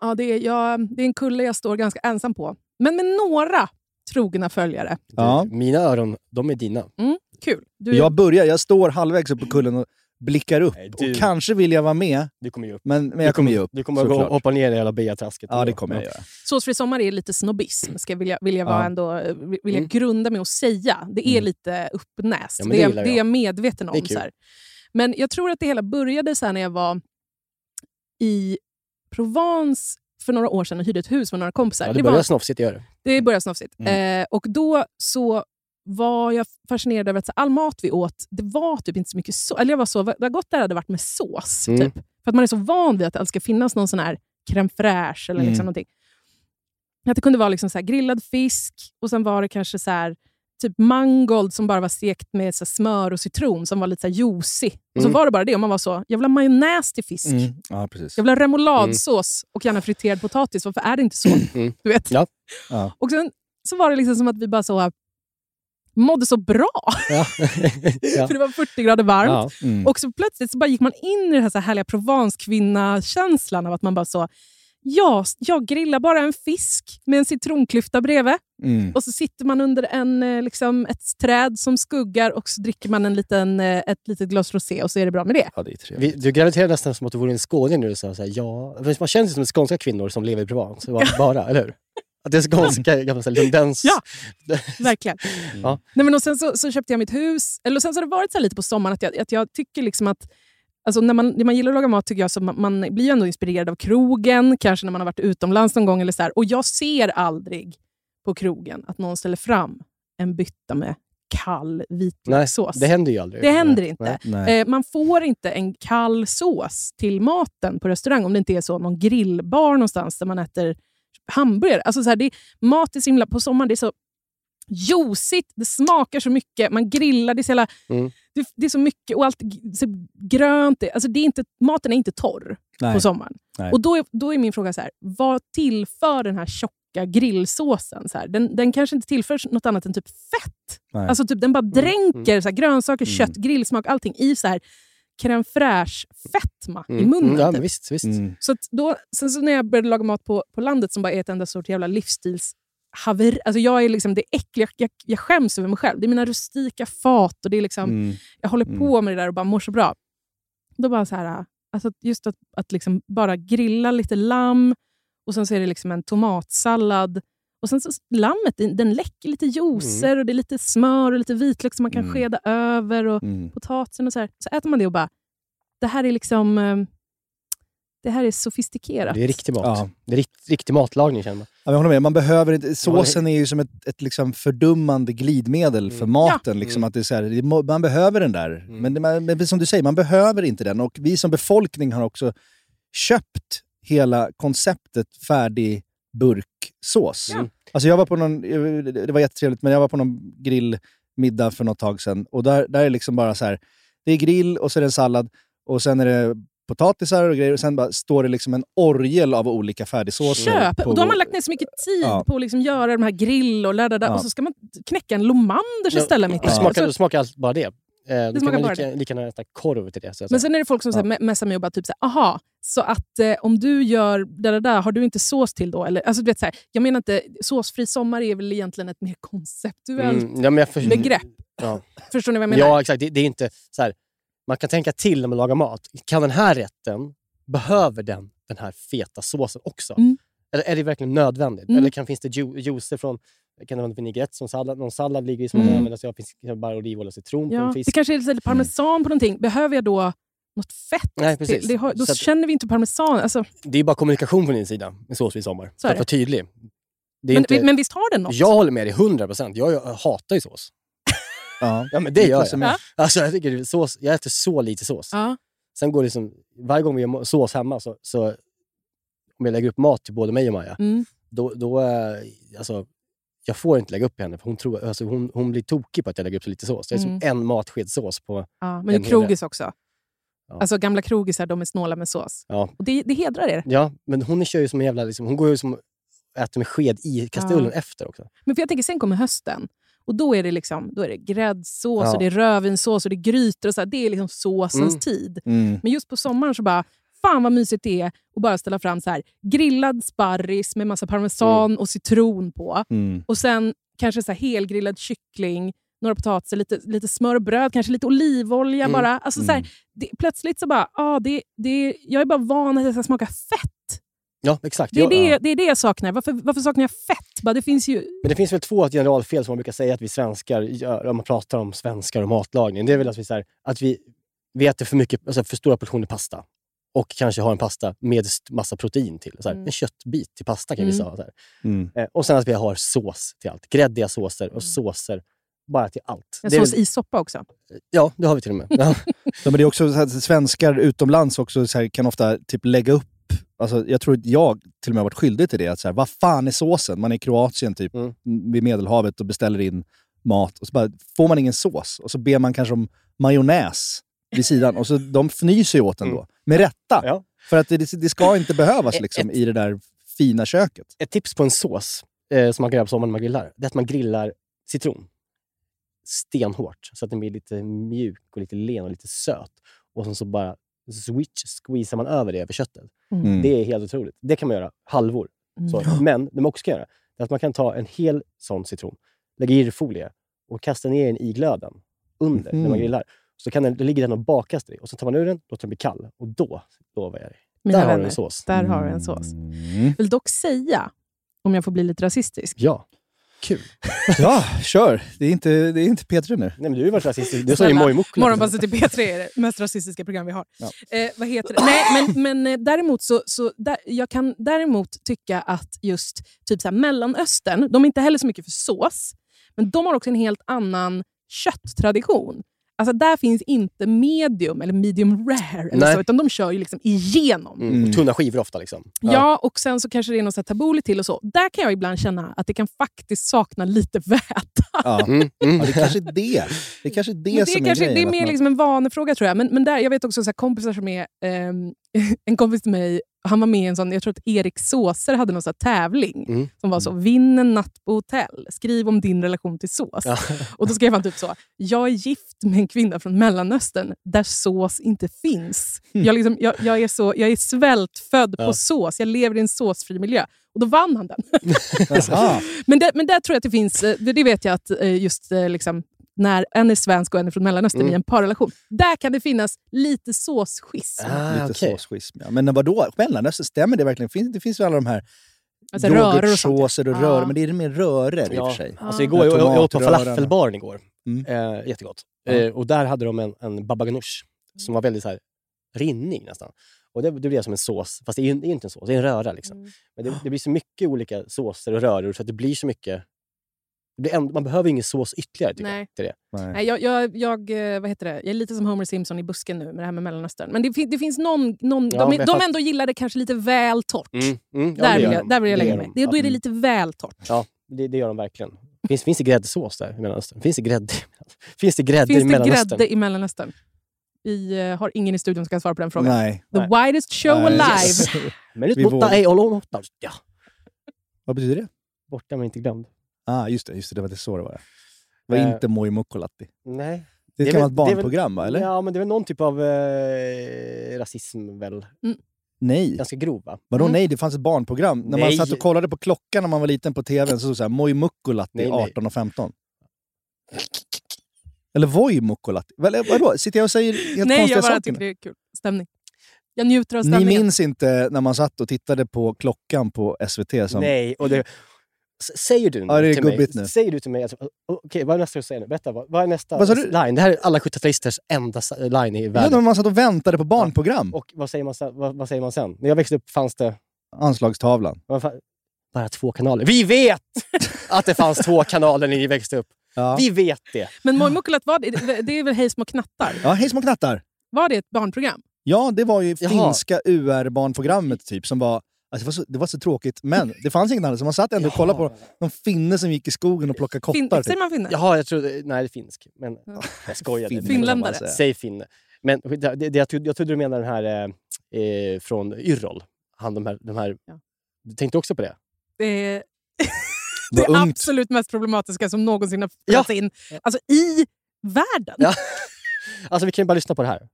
C: Ja, det, är, jag, det är en kulle jag står ganska ensam på. Men med några trogna följare.
A: Ja.
B: Mina öron, de är dina.
C: Mm, kul. Du,
A: Jag börjar, jag står halvvägs upp på kullen och blickar upp.
B: Nej, du-
A: Och kanske vill jag vara med,
B: Du kommer ju upp.
A: men, men jag kommer ge upp.
B: Du kommer
A: såklart.
B: hoppa ner i hela beatrasket.
A: Ja, det kommer jag göra.
C: Såsfri sommar är lite snobbism, ska jag vilja, vilja, vara
A: Ja.
C: ändå, vill jag
B: Mm.
C: grunda mig och säga. Det är
A: Mm.
C: lite uppnäst.
B: Ja,
C: det,
B: det
C: är,
B: gillar
C: det är
B: jag.
C: jag medveten
B: Det är
C: om.
B: kul.
C: Så här. Men jag tror att det hela började så här när jag var i Provence för några år sedan och hyrde ett hus med några kompisar.
B: Ja, det
C: var-
B: börjar snofsigt, gör det.
C: Det börjar snofsigt.
A: Mm.
C: Eh, och då så var jag fascinerad över att så, all mat vi åt, det var typ inte så mycket sås. Eller jag var så, det gott det hade varit med sås.
B: Mm.
C: Typ. För att man är så van vid att det ska finnas någon sån här crème fraîche eller
A: Mm.
C: liksom någonting. Att det kunde vara liksom så grillad fisk och sen var det kanske så här, typ mangold som bara var stekt med så smör och citron som var lite så juicy. Och så
B: Mm.
C: var det bara det. Och man var så, jag vill ha majonnäs till fisk.
A: Mm. Ja, precis.
C: Jag vill ha remouladsås och gärna friterad potatis. Varför är det inte så?
B: Mm.
C: Du vet?
B: Ja.
A: Ja.
C: Och sen så var det liksom som att vi bara så mådde så bra.
B: Ja. ja.
C: För det var 40 grader varmt.
B: Ja.
A: Mm.
C: Och så plötsligt så bara gick man in i den här, så här härliga Provence-kvinna-känslan av att man bara så Ja, jag grillar bara en fisk med en citronklyfta bredvid.
A: Mm.
C: Och så sitter man under en, eh, liksom, ett träd som skuggar och så dricker man en liten, eh, ett litet glas rosé och så är det bra med det.
A: Ja, det är trevligt.
B: Vi, du graviterade nästan som att du vore en skåning sa så här, ja. För Man känns som skånska kvinnor som lever i Provence, bara- bara, eller hur? Att det är skånska, gamla så här lundens...
C: Ja. Verkligen.
B: Ja.
C: Nej, men och sen så, så köpte jag mitt hus. Eller sen så har det varit så här lite på sommaren att jag, att jag tycker liksom att Alltså när, man, när man gillar att laga mat tycker jag så man, man blir ju ändå inspirerad av krogen, kanske när man har varit utomlands någon gång. Eller så här. Och jag ser aldrig på krogen att någon ställer fram en bytta med kall
B: Nej,
C: vitlökssås.
B: det händer ju aldrig.
C: Det händer
B: Nej.
C: inte.
B: Nej.
A: Nej.
C: Eh, man får inte en kall sås till maten på restaurang om det inte är så någon grillbar någonstans där man äter hamburgare. Alltså så här, det är, mat är så himla, på sommaren det är så juicigt, det smakar så mycket, man grillar, det är så, jävla,
B: Mm.
C: det, det är så mycket och allt så grönt. Det, alltså det är inte, maten är inte torr
A: Nej.
C: på sommaren.
A: Nej.
C: Och då är, då är min fråga, så här, vad tillför den här tjocka grillsåsen? Så här, den, den kanske inte tillför något annat än typ fett.
A: Nej.
C: Alltså typ, den bara dränker så här, grönsaker,
A: Mm.
C: kött, grillsmak, allting i så här crème fraîche-fetma i
B: Mm.
C: munnen.
B: Mm, ja,
C: typ.
B: visst, visst.
A: Mm.
C: Så att då, sen så när jag började laga mat på, på landet som bara är ett enda stort jävla livsstilshaveri. Alltså jag är liksom det äckliga, jag, jag skäms över mig själv. Det är mina rustika fat och det är liksom,
A: Mm.
C: jag håller
A: Mm.
C: på med det där och bara mår så bra. Då bara så här, alltså just att, att liksom bara grilla lite lamm och sen så är det liksom en tomatsallad. Och sen så lammet, den, läcker lite juicer och det är lite smör och lite vitlök som man kan
A: Mm.
C: skeda över. Och
A: Mm.
C: potatisen och så här. Så äter man det och bara, det här är liksom... eh, Det här är sofistikerat.
B: Det är riktig mat.
A: Ja.
B: Det är rikt, riktig matlagning känner man.
A: Ja, jag håller med. Man behöver inte, såsen är ju som ett, ett liksom fördummande glidmedel för
B: Mm.
A: maten. Liksom,
B: Mm.
A: att det är så här, man behöver den där.
B: Mm.
A: Men, det, man, men som du säger, man behöver inte den. Och vi som befolkning har också köpt hela konceptet färdig burksås.
C: Ja.
A: Alltså jag var på någon, det var jättetrevligt, men jag var på någon grillmiddag för något tag sedan. Och där, där är liksom bara så här, det är grill och så är det en sallad och sen är det potatisar och grejer och sen bara står det liksom en orgel av olika färdigsåser.
C: Köp!
A: på-
C: Och då har man lagt ner så mycket tid
A: Ja.
C: på att liksom göra de här grill och ladda,
A: Ja.
C: och så ska man knäcka en Lomanders
B: Ja,
C: istället mitt i.
B: Det smakar, det smakar allt bara det. Eh, då kan man lika, lika gärna äta korv till det. Så
C: Men sen är det folk som
A: Ja.
C: messar mig och bara typ såhär, aha, så att eh, om du gör det där, där, har du inte sås till då? Eller, alltså, du vet, så här, jag menar inte, såsfri sommar är väl egentligen ett mer konceptuellt
B: Mm, ja, för,
C: begrepp.
B: Ja.
C: Förstår ni vad jag menar?
B: Ja, exakt. Det, det är inte så här, man kan tänka till när man lagar mat. Kan den här rätten, behöver den den här feta såsen också?
C: Mm.
B: Eller är det verkligen nödvändigt?
C: Mm.
B: Eller kan, finns det ju, juicer från kan det vara en vinägrett som sallad? Någon sallad ligger i som man
A: Mm.
B: kan använda sig av. Finns det bara olivolja och citron på
C: Ja,
B: en
C: det
B: fisk?
C: kanske är lite parmesan på någonting. Behöver jag då något fett?
B: Nej, precis.
C: till? Det har, då
B: att-
C: känner vi inte parmesan. Alltså,
B: Det är bara kommunikation från din sida med såsfri sommar.
C: Så
B: För att vara tydlig. Det är
C: men,
B: inte,
C: men visst har den något?
B: jag håller med dig 100 procent. Jag, jag hatar ju sås.
A: Ja.
B: Ja, men det gör
A: som
B: jag.
A: är-
B: Alltså, jag, tycker det sås, jag äter så lite sås.
C: Ja.
B: Sen går det liksom, varje gång vi gör sås hemma, så, så om jag lägger upp mat till både mig och Maja,
C: Mm.
B: då, då eh, alltså, jag får inte lägga upp henne, för hon, tror, alltså, hon, hon blir tokig på att jag lägger upp så lite sås. Det är
C: Mm.
B: som en matsked sås på...
C: Ja, men
B: En
C: det är
B: hel
C: krogis också.
B: Ja.
C: Alltså gamla krogisar, de är snåla med sås.
B: Ja,
C: Och det, det hedrar er.
B: ja men hon kör ju som en jävla... Liksom, hon går ju som äter med sked i kastrullen
C: Ja.
B: efter också.
C: Men för jag tänker, sen kommer hösten. Och då är det liksom, då är det gräddsås,
B: Ja.
C: och det är rödvinssås och det är grytor. Och så här. Det är liksom såsens
B: Mm.
C: tid.
A: Mm.
C: Men just på sommaren så bara, fan vad mysigt det är att bara ställa fram så här grillad sparris med massa parmesan och citron på.
A: Mm.
C: Och sen kanske så här helgrillad kyckling, några potatisar, lite, lite smörbröd, kanske lite olivolja
B: Mm.
C: bara. Alltså så här,
A: Mm.
C: det, plötsligt så bara, ah, det, det, jag är bara van att det ska smaka fett.
B: Ja, exakt.
C: Det är, det,
B: ja.
C: det är det jag saknar. Varför, varför saknar jag fett? Bara, det finns ju...
B: Men det finns väl två generalfel som man brukar säga att vi svenskar gör om man pratar om svenskar och matlagning. Det är väl att vi, så här, att vi, vi äter för, mycket, alltså för stora portioner pasta och kanske har en pasta med massa protein till. Så här,
C: Mm.
B: En köttbit till pasta kan vi
C: Mm.
B: säga. Så här.
A: Mm.
B: Eh, och sen att vi har sås till allt. Gräddiga såser
C: Mm.
B: och såser bara till allt.
C: En sås i soppa också.
B: Ja, det har vi till och med. Ja.
A: Ja, men det är också så att svenskar utomlands också så här, kan ofta typ lägga upp Alltså, jag tror att jag till och med har varit skyldig till det. Att så här, vad fan är såsen? Man är i Kroatien typ,
B: Mm.
A: vid Medelhavet och beställer in mat. Och så bara, får man ingen sås. Och så ber man kanske om majonnäs vid sidan. Och så de fnyser ju åt den då. Med rätta.
B: Mm. Ja.
A: För att det, det ska inte behövas
B: Ett-
A: liksom, i det där fina köket.
B: Ett tips på en sås eh, som man kan göra på sommaren när man grillar, det är att man grillar citron stenhårt så att den blir lite mjuk och lite len och lite söt. Och sen så bara switch, squeezar man över det över köttet.
A: Mm.
B: Det är helt otroligt. Det kan man göra halvor. Så. Men det man också kan göra är att man kan ta en hel sån citron, lägga i folie och kasta ner den i glöden under när man grillar. Så kan den, då ligger den och bakas det och så tar man ur den, låter den bli kall och då lovar jag dig.
C: Mina
B: Där har du
C: vänner,
B: en sås.
C: Där har du en sås.
A: Mm.
C: vill dock säga, om jag får bli lite rasistisk,
B: Ja, kul.
A: Ja, kör. Det är inte, det är inte P3 nu.
B: Nej, men du har ju varit rasistisk. Du sa ju mojmokla.
C: Morgonpasset till P3 är det mest rasistiska program vi har.
A: Ja.
C: Eh, vad heter det? Nej, men, men eh, däremot så, så där, jag kan däremot tycka att just typ så här, Mellanöstern, de är inte heller så mycket för sås, men de har också en helt annan kötttradition. Alltså där finns inte medium eller medium rare, eller
B: Nej.
C: så, utan de kör ju liksom igenom.
B: Mm. och Tunna skivor ofta. Liksom.
C: Ja. och sen så kanske det är här tabbouleh till och så. Där kan jag ibland känna att det kan faktiskt sakna lite väta.
A: Ja.
B: Mm, mm.
A: Ja, det kanske är det. Det är kanske är det,
C: Men det,
A: som
C: är kanske,
A: är
C: det
A: grejen.
C: är mer
A: man-
C: liksom en vanefråga tror jag. Men, men där, jag vet också så här, kompisar som är... ehm, en kompis till mig, han var med i en sån, jag tror att Erik Såser hade någon sån tävling.
B: Mm.
C: Som var så, vinn en natt på hotell. Skriv om din relation till sås.
B: Ja.
C: Och då skrev han typ så, jag är gift med en kvinna från Mellanöstern där sås inte finns. Jag, liksom, jag, jag, är, så, jag är svältfödd på
B: Ja.
C: sås, jag lever i en såsfri miljö. Och då vann han den. Men där, men där tror jag att det finns, eh, det det vet jag att eh, just eh, liksom, när en är svensk och en är från Mellanöstern
B: Mm.
C: i en parrelation, där kan det finnas lite såsschism.
B: Ah,
A: Lite
B: okej.
A: såsschism, ja. Men vadå? Mellanöstern, stämmer det verkligen? Finns, det finns ju alla de här
C: Alltså och sånt.
A: yoghurtsåser och
C: Ja.
A: röror, men det är mer röror i och
B: Ja,
A: för sig.
B: alltså igår, jag, jag, åt på falafelbaren igår.
A: Mm.
B: Eh, jättegott.
A: Ja.
B: Eh, och där hade de en, en baba ganoush som var väldigt så här, rinnig nästan. Och det, det blir som en sås, fast det är det är inte en sås, det är en röra. Liksom.
C: Mm.
B: Men det, det blir så mycket olika såser och röror så att det blir så mycket... Ändå, man behöver ingen sås ytterligare tycker
C: Nej.
B: jag. Till det.
A: Nej.
C: Nej, jag, jag, jag, eh, vad heter det? jag är lite som Homer Simpson i busken nu med det här med Mellanöstern. Men det, det finns någon... någon
B: Ja,
C: de, de
B: fatt-
C: ändå gillar det kanske lite väl torrt.
B: Mm, mm, ja,
C: där, vill jag, där vill jag
B: Det
C: lägga mig.
B: de.
C: Det, då är det lite väl torrt.
B: Ja, det, det gör de verkligen. Finns, finns det gräddsås där i Mellanöstern? Finns det grädde, finns det grädde
C: Finns
B: i
C: det
B: Mellanöstern?
C: grädde i Mellanöstern? Vi eh, har ingen i studion som kan svara på den frågan.
A: Nej.
C: The widest show
A: Nej.
C: alive.
A: Yes.
B: Men borta är all Ja,
A: Vad betyder det?
B: borta men inte glömd.
A: Ah, just det, just det, det var det så det var. Det var
B: Eh,
A: inte Moi Mukkolatti.
B: Nej.
A: Det är ett gammalt
B: väl- väl-
A: barnprogram, va? Eller?
B: Ja, men det är väl någon typ av eh, rasism väl?
A: Nej.
B: Ganska grov va?
A: Vadå
C: Mm.
A: nej? Det fanns ett barnprogram. När man
B: Nej.
A: satt och kollade på klockan när man var liten på tvn så stod det så här, Moi Mukkolatti
B: Nej, nej.
A: 18 och 15. Eller Voi Mukkolatti. Eller vadå? Sitter jag och säger helt
C: Nej,
A: konstiga
C: jag bara
A: saker?
C: tycker det är kul. Stämning. Jag njuter av
A: Ni
C: stämningen.
A: minns inte när man satt och tittade på klockan på SVT? Som,
B: Nej, och det... Säger du nu
A: Ja, det är
B: till mig,
A: nu.
B: Säger du till mig, alltså, o- okej vad är nästa du säger nu? Berätta, vad, vad är nästa
A: Vad sa du?
B: line? Det här är alla 70-talisters enda line i
A: Ja,
B: världen.
A: när man satt och väntade på barnprogram.
B: Och vad säger, man sen, vad, vad säger man sen? När jag växte upp fanns det
A: Anslagstavlan.
B: bara två kanaler. Vi vet att det fanns två kanaler när ni växte upp.
A: Ja,
B: Vi vet det.
C: Men var det, det är väl Hej små knattar?
A: ja hej små knattar.
C: Var det ett barnprogram?
A: Ja, det var ju
B: Jaha.
A: finska UR-barnprogrammet typ som var... Alltså, det, var så, det var så tråkigt, men det fanns inget annat. Så man satt ändå och kollade på någon finne som gick i skogen och plockade
C: Fin,
A: kottar.
C: säger
A: Typ.
C: man finne?
B: Jaha, jag trodde... Nej, det är finsk. Men jag skojade.
C: Finländare.
B: Säg finne. Men det, det, jag, trodde, jag trodde du menade den här eh, eh, från Yrrol. Han, de här, de här,
C: Ja.
B: Du tänkte också på det?
C: Det är
A: Det ungt.
C: absolut mest problematiska som någonsin har
B: Ja.
C: förts in alltså, i världen.
B: Ja. Alltså vi kan ju bara lyssna på det här.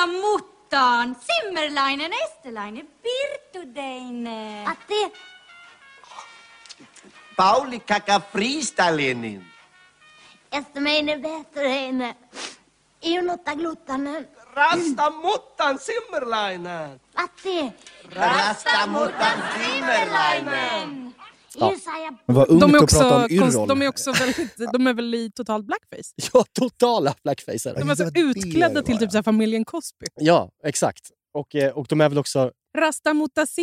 D: Totta muttaan, Simmerlainen, Estelainen, Pirtudeinen.
E: Atte.
F: Pauli kaka
E: freestylenin. Estelainen, Pirtudeinen. Iunutta gluttanen.
F: Rastamuttan Simmerlainen. Atte. Rastamuttan Simmerlainen.
A: Men vad ungt
C: De är,
A: att
C: också,
A: prata om
C: konst-
A: Yrrol.
C: de är också väldigt, de är väl i total blackface.
B: Ja, totala blackfacer.
C: De är alltså
A: det det
C: utklädda
A: det
C: till typ så här familjen Cosby.
B: Ja, exakt. Och, eh, och de är väl också
C: Rasta mutta
B: Det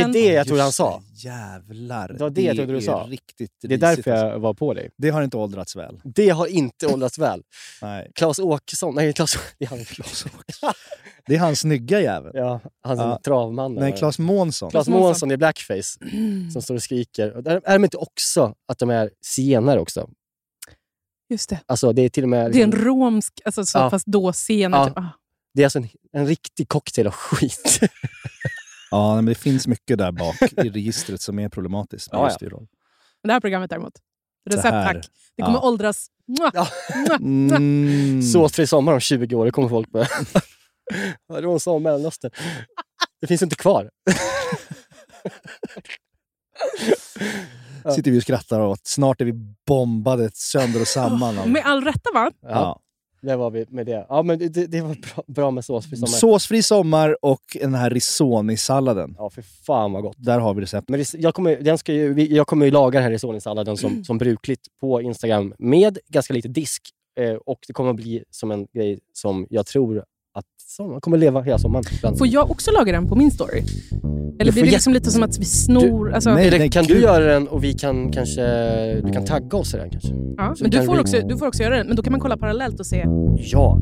B: är det jag tror han sa.
A: det, Jävlar.
B: Det var det jag trodde du
A: är
B: sa.
A: Riktigt
B: Det är därför
A: alltså.
B: jag var på dig.
A: Det har inte åldrats väl.
B: Det har inte åldrats väl.
A: Nej.
B: Claes Åkesson, nej Claes, det är han Claes
A: Det är han snygga jävel.
B: Ja, han
A: Ja.
B: travmannen.
A: Nej, Claes Månsson.
B: Claes Månsson i blackface som står och skriker. Och där är de inte också att de är zigenare också?
C: Just det.
B: Alltså det är till och med...
C: Det är en
B: liksom-
C: romsk, alltså, så
B: Ja.
C: fast då senare.
B: Ja.
C: Typ. Ah.
B: det är alltså en, en riktig cocktail av skit.
A: Ja, men det finns mycket där bak i registret som är problematiskt med
B: Ja,
A: just
B: ja.
C: Det här programmet däremot. Recept tack. Det kommer
A: Ja.
C: åldras. Mwah,
B: Ja.
C: mwah, mwah.
A: Mm.
B: Såsfri sommar om 20 år, det kommer folk börja... Det hon sa om Mellanöstern? Det finns inte kvar.
A: sitter vi och skrattar åt. Snart är vi bombade sönder och samman. av-
C: Med all rätta va?
B: Ja, det var vi med det. Ja, men det, det, var bra, bra med såsfri sommar.
A: Såsfri sommar och den här risoni-salladen.
B: Ja, för fan vad gott.
A: Där har vi recept.
B: Men jag kommer, den ska ju, jag kommer ju laga den här risonisalladen som, som brukligt på Instagram med ganska lite disk. Eh, och det kommer att bli som en grej som jag tror att sommar kommer leva hela sommaren.
C: Får jag också laga den på min story? Eller blir det liksom lite som att vi snor? alltså,
A: nej, nej,
B: kan du göra den och vi kan kanske... Du kan tagga oss i den kanske?
C: ja,
B: så
C: men du
B: kan
C: får, också, du får också göra den. Men då kan man kolla parallellt och se.
B: Ja.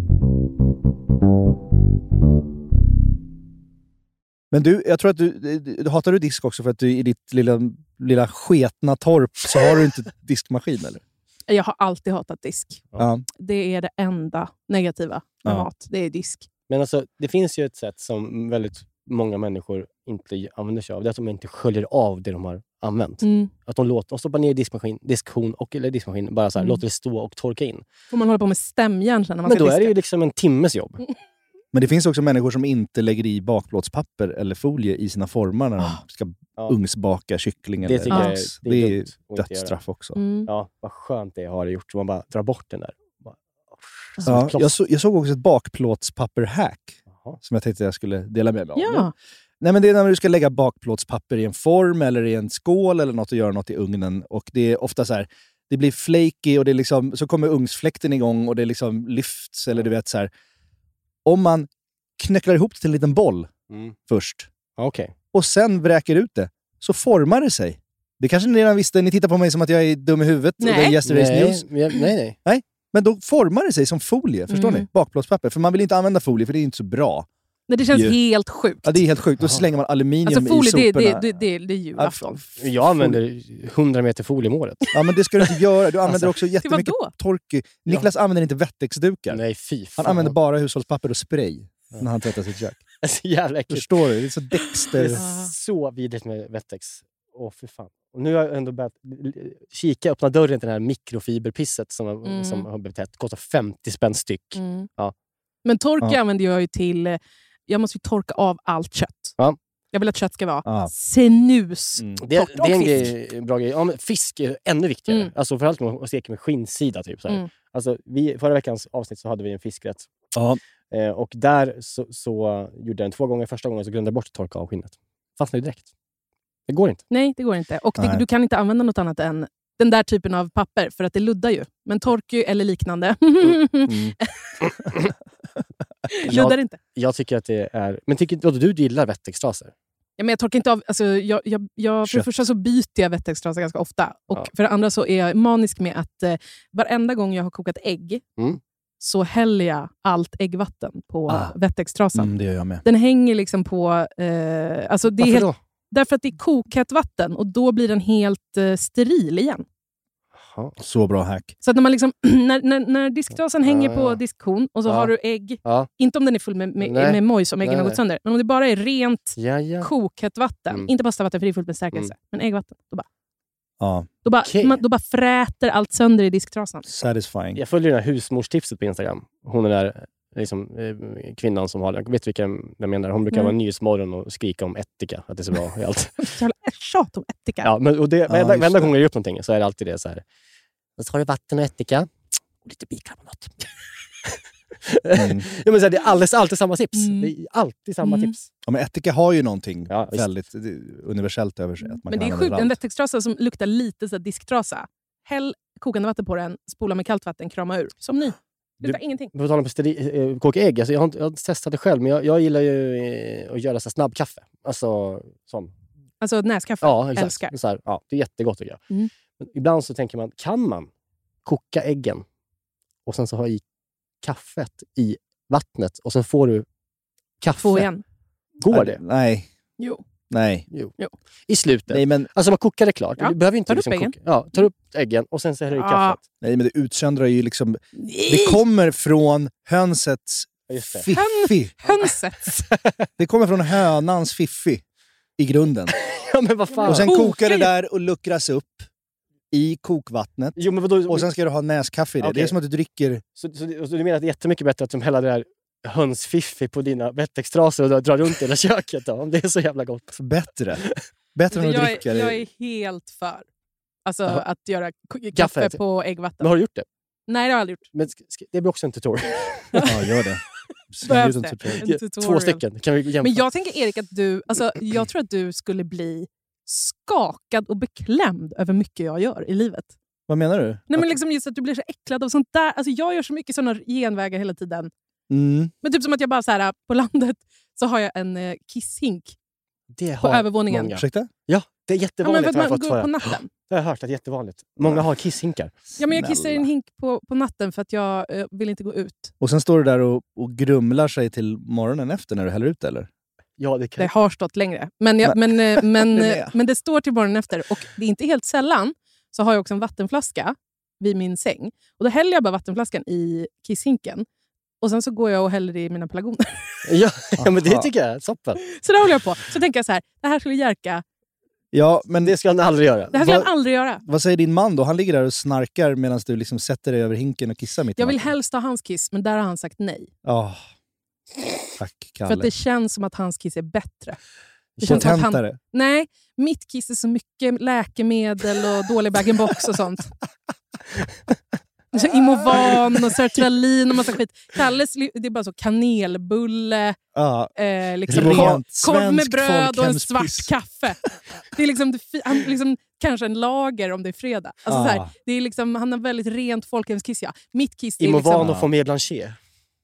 A: Men du, jag tror att du, du, du hatar du disk också för att du i ditt lilla, lilla sketna torp så har du inte diskmaskin eller?
C: Jag har alltid hatat disk.
A: Ja.
C: Det är det enda negativa med
A: Ja.
C: mat. Det är disk.
B: Men alltså, det finns ju ett sätt som väldigt många människor inte använder sig av. Det är att de inte sköljer av det de har använt.
C: Mm.
B: Att de, låter, de stoppar ner i diskmaskin, diskhon och, eller diskmaskin, bara så här,
C: Mm.
B: låter det stå och torka in.
C: Får man hålla på med stämjärn sen när man
B: Men
C: ska
B: då är det
C: diska?
B: ju liksom en timmes jobb.
A: Men det finns också människor som inte lägger i bakplåtspapper eller folie i sina formar när de ska
B: Ah. Ja.
A: ugnsbaka kyckling
B: Det
A: eller
B: jag är- det
A: Det
B: är
A: är,
B: inte göra.
A: dödsstraff också.
C: Mm.
B: Ja, vad skönt det är att ha det gjort. Så man bara drar bort den där. Bara,
A: Ja, jag, så, jag såg också ett bakplåtspapper-hack som jag tänkte jag skulle dela med mig av.
C: Ja.
A: Nej, men det är när du ska lägga bakplåtspapper i en form eller i en skål eller något och göra något i ugnen. Och det är ofta så här, det blir flaky och det är liksom, så kommer ugnsfläkten igång och det liksom lyfts. Eller du vet så här. Om man knöcklar ihop det till en liten boll
B: Mm.
A: först
B: Okej.
A: och sen vräker ut det, så formar det sig. Det kanske ni redan visste. Ni tittar på mig som att jag är dum i huvudet och det är
C: Nej.
A: yesterday's
B: Nej,
A: news.
B: men jag- nej, nej.
A: Men då formar det sig som folie, förstår
C: Mm.
A: ni? Bakplåtspapper. För man vill inte använda folie, för det är inte så bra.
C: Nej, det känns
A: Ju.
C: helt sjukt.
A: Ja, det är helt sjukt. Då slänger man aluminium
C: Alltså folie,
A: i
C: det,
A: soporna.
C: det, det, det, det är julafton.
A: Ja,
B: Jag använder 100 meter folie om året.
A: Ja, men det ska du inte göra. Du använder
B: Alltså,
A: också jättemycket torky. Niklas använder inte Wettex-dukar.
B: Nej, fy
A: Han
B: fan.
A: använder bara hushållspapper och spray när han tvättar sitt kök.
B: Det är så jävla äckligt.
A: Förstår du? Det är så
B: Det
A: Dexter...
B: är så vidrigt med Wettex. Åh, för fan. Och nu har jag ändå börjat kika, öppna dörren till det här mikrofiberpisset som,
C: Mm.
B: som har blivit hett. Kostar 50 spänn styck.
C: Mm.
B: Ja.
C: Men torka
A: Ja.
C: använder jag ju till... Jag måste ju torka av allt kött.
B: Ja.
C: Jag vill att kött ska vara
A: Ja.
C: snus.
A: Mm.
B: Det, det är en grej, bra grej. Ja, men fisk är ännu viktigare.
C: Mm.
B: Alltså framförallt om man steker med skinnsida. Typ, så här.
C: Mm.
B: Alltså, vi, förra veckans avsnitt så hade vi en fiskrätt.
A: Ja.
B: Eh, och där så, så gjorde jag den två gånger. Första gången så glömde jag bort att torka av skinnet. Fastnade ju direkt. Det går inte.
C: Nej, det går inte. Och det, du kan inte använda något annat än den där typen av papper, för att det luddar ju. Men torky eller liknande
A: Mm.
C: luddar inte.
B: jag tycker att det är... Men tycker inte du gillar Wettextraser?
C: Ja, men jag torkar inte av... Alltså, jag, jag, jag, för det första så byter jag Wettex-trasa ganska ofta. Och
B: Ja.
C: för det andra så är jag manisk med att eh, varenda gång jag har kokat ägg
B: Mm.
C: så häller jag allt äggvatten på
A: Ah.
C: Wettex-trasan.
A: Mm, det gör jag med.
C: Den hänger liksom på... Eh, alltså det
B: Varför
C: helt,
B: då?
C: därför att det är kokhett vatten och då blir den helt eh, steril igen.
B: Jaha.
A: Så bra hack.
C: Så att när, man liksom, när, när, när disktrasan hänger
B: Ja,
C: på
B: ja.
C: diskhon och så
B: Ja.
C: har du ägg,
B: Ja.
C: inte om den är full med, med, med mojs om äggen
B: Nej,
C: har gått sönder, men om det bara är rent
B: Ja, ja.
C: kokhett vatten,
B: Mm.
C: inte pastavatten för det är fullt med stärkelse, men äggvatten, då bara,
A: Ja,
C: då bara,
B: Okej.
C: man, då bara fräter allt sönder i disktrasan.
A: satisfying.
B: Jag följer det här husmorstipset på Instagram. Hon är där liksom, eh, kvinnan som har. Jag vet vilken jag menar. Hon brukar
C: Mm.
B: vara Nyhetsmorgon och skrika om ättika. Att det är så bra i allt.
C: Jävla tjat om ättika.
B: Ja, men, och det,
A: Ja,
B: varenda, varenda gång jag gör upp någonting så är det alltid det så här. Så har du vatten och ättika och lite bikarbonat.
A: Mm.
B: ja, men så här, det är alldeles, alltid samma tips.
C: Mm.
B: Det är alltid samma
C: Mm.
B: tips.
A: Ja, men ättika har ju någonting
B: Ja,
A: väldigt eh, universellt över sig. Att man
C: Men det är sjukt, en. Wettex-trasa som luktar lite så här disktrasa. Häll kokande vatten på den, spola med kallt vatten, krama ur. Som ny. Det luktar ingenting.
B: På tal om steri- eh, koka ägg, alltså jag, har inte, jag har inte testat det själv, men jag, jag gillar ju eh, att göra så snabbkaffe. Alltså, sån.
C: Alltså näskaffe.
B: Ja, exakt.
C: Älskar.
B: Så här, ja, det är jättegott tycker jag.
C: Mm.
B: Men ibland så tänker man, kan man koka äggen och sen så ha i kaffet i vattnet och sen får du kaffe?
C: Två igen.
B: Går det?
A: Nej.
C: Jo.
A: Nej.
B: Jo.
C: Jo.
B: I slutet?
A: Nej, men,
B: Alltså man kokar det klart.
C: Ja.
B: Du behöver inte
C: Tar upp
B: liksom
C: äggen.
B: koka. Ja, tar upp äggen och sen så häller du i
C: Ah.
B: kaffet.
A: nej, men det utsöndrar ju liksom... Det kommer från hönsets fiffi.
C: Hönset.
A: Det kommer från hönans fiffi i grunden.
B: Ja, men vad fan.
A: Och sen
C: Kokar
A: det där och luckras upp i kokvattnet.
B: Jo, men vadå?
A: Och sen ska du ha näskaffe i det. Det är som att du dricker...
B: Så, så, så du menar att det är jättemycket bättre att de häller det där hönsfiffi på dina wettextraser och dra- drar runt i hela köket då, om det är så jävla gott?
A: Bättre. Bättre än att
C: jag,
A: dricka
C: är,
A: det.
C: jag är helt för alltså,
B: Jaha.
C: att göra kaffe,
B: Kaffe.
C: på äggvatten.
B: Men har du gjort det?
C: Nej, det har jag aldrig gjort.
B: Men det blir också en tutorial.
A: Ja, gör det.
C: Behövs det? En tutorial.
B: Två stycken. Kan vi jämföra?
C: Men jag tänker Erik att du, alltså, jag tror att du skulle bli skakad och beklämd över mycket jag gör i livet.
A: Vad menar du?
C: Nej, men liksom just att du blir så äcklad av sånt där. Alltså, jag gör så mycket såna genvägar hela tiden.
A: Mm.
C: Men typ som att jag bara så här, på landet så har jag en eh, kisshink
B: det
C: på övervåningen.
B: många.
A: Ursäkta?
B: Ja, det är
C: Ja, men
B: jättevanligt
C: för att man går på natten.
B: Det har jag hört, att det är jättevanligt. Många har kisshinkar.
C: Ja, men jag kissar i en hink på, på natten för att jag eh, vill inte gå ut.
A: Och sen står du där och, och grumlar sig till morgonen efter när du häller ut eller?
B: Ja, det kan...
C: Det har stått längre. Men, jag, men, eh, men,
A: Det är
C: eh, men det står till morgonen efter. Och det är inte helt sällan så har jag också en vattenflaska vid min säng. Och Då häller jag bara vattenflaskan i kisshinken. Och sen så går jag och häller i mina pelargoner.
B: Ja, ja, men det tycker jag. Toppen.
C: Så det håller jag på. Så tänker jag så här, det här skulle Jerka,
A: Ja, men
B: Det ska han aldrig göra.
C: det här
A: Vad-
C: han aldrig göra.
A: vad säger din man då? Han ligger där och snarkar medan du liksom sätter dig över hinken och kissar mitt i
C: Jag vill
A: natten.
C: helst ha hans kiss, men där har han sagt nej.
A: Ja. Tack, Kalle.
C: För att det känns som att hans kiss är bättre. Det känns som att han, nej, mitt kiss är så mycket läkemedel och dålig bag-in-box och sånt. Så Imovan och sertralin och massa skit. Kalles det är bara så kanelbulle,
A: Ja.
C: eh, liksom korv, korv med bröd och en svart kaffe. Det är liksom, han, liksom, kanske en lager om det är fredag. Alltså, så här,
A: Ah.
C: det är liksom, han har väldigt rent folkhemskiss. Ja. Mitt kiss är,
B: Imovan
C: liksom,
B: och Famille Blanchet.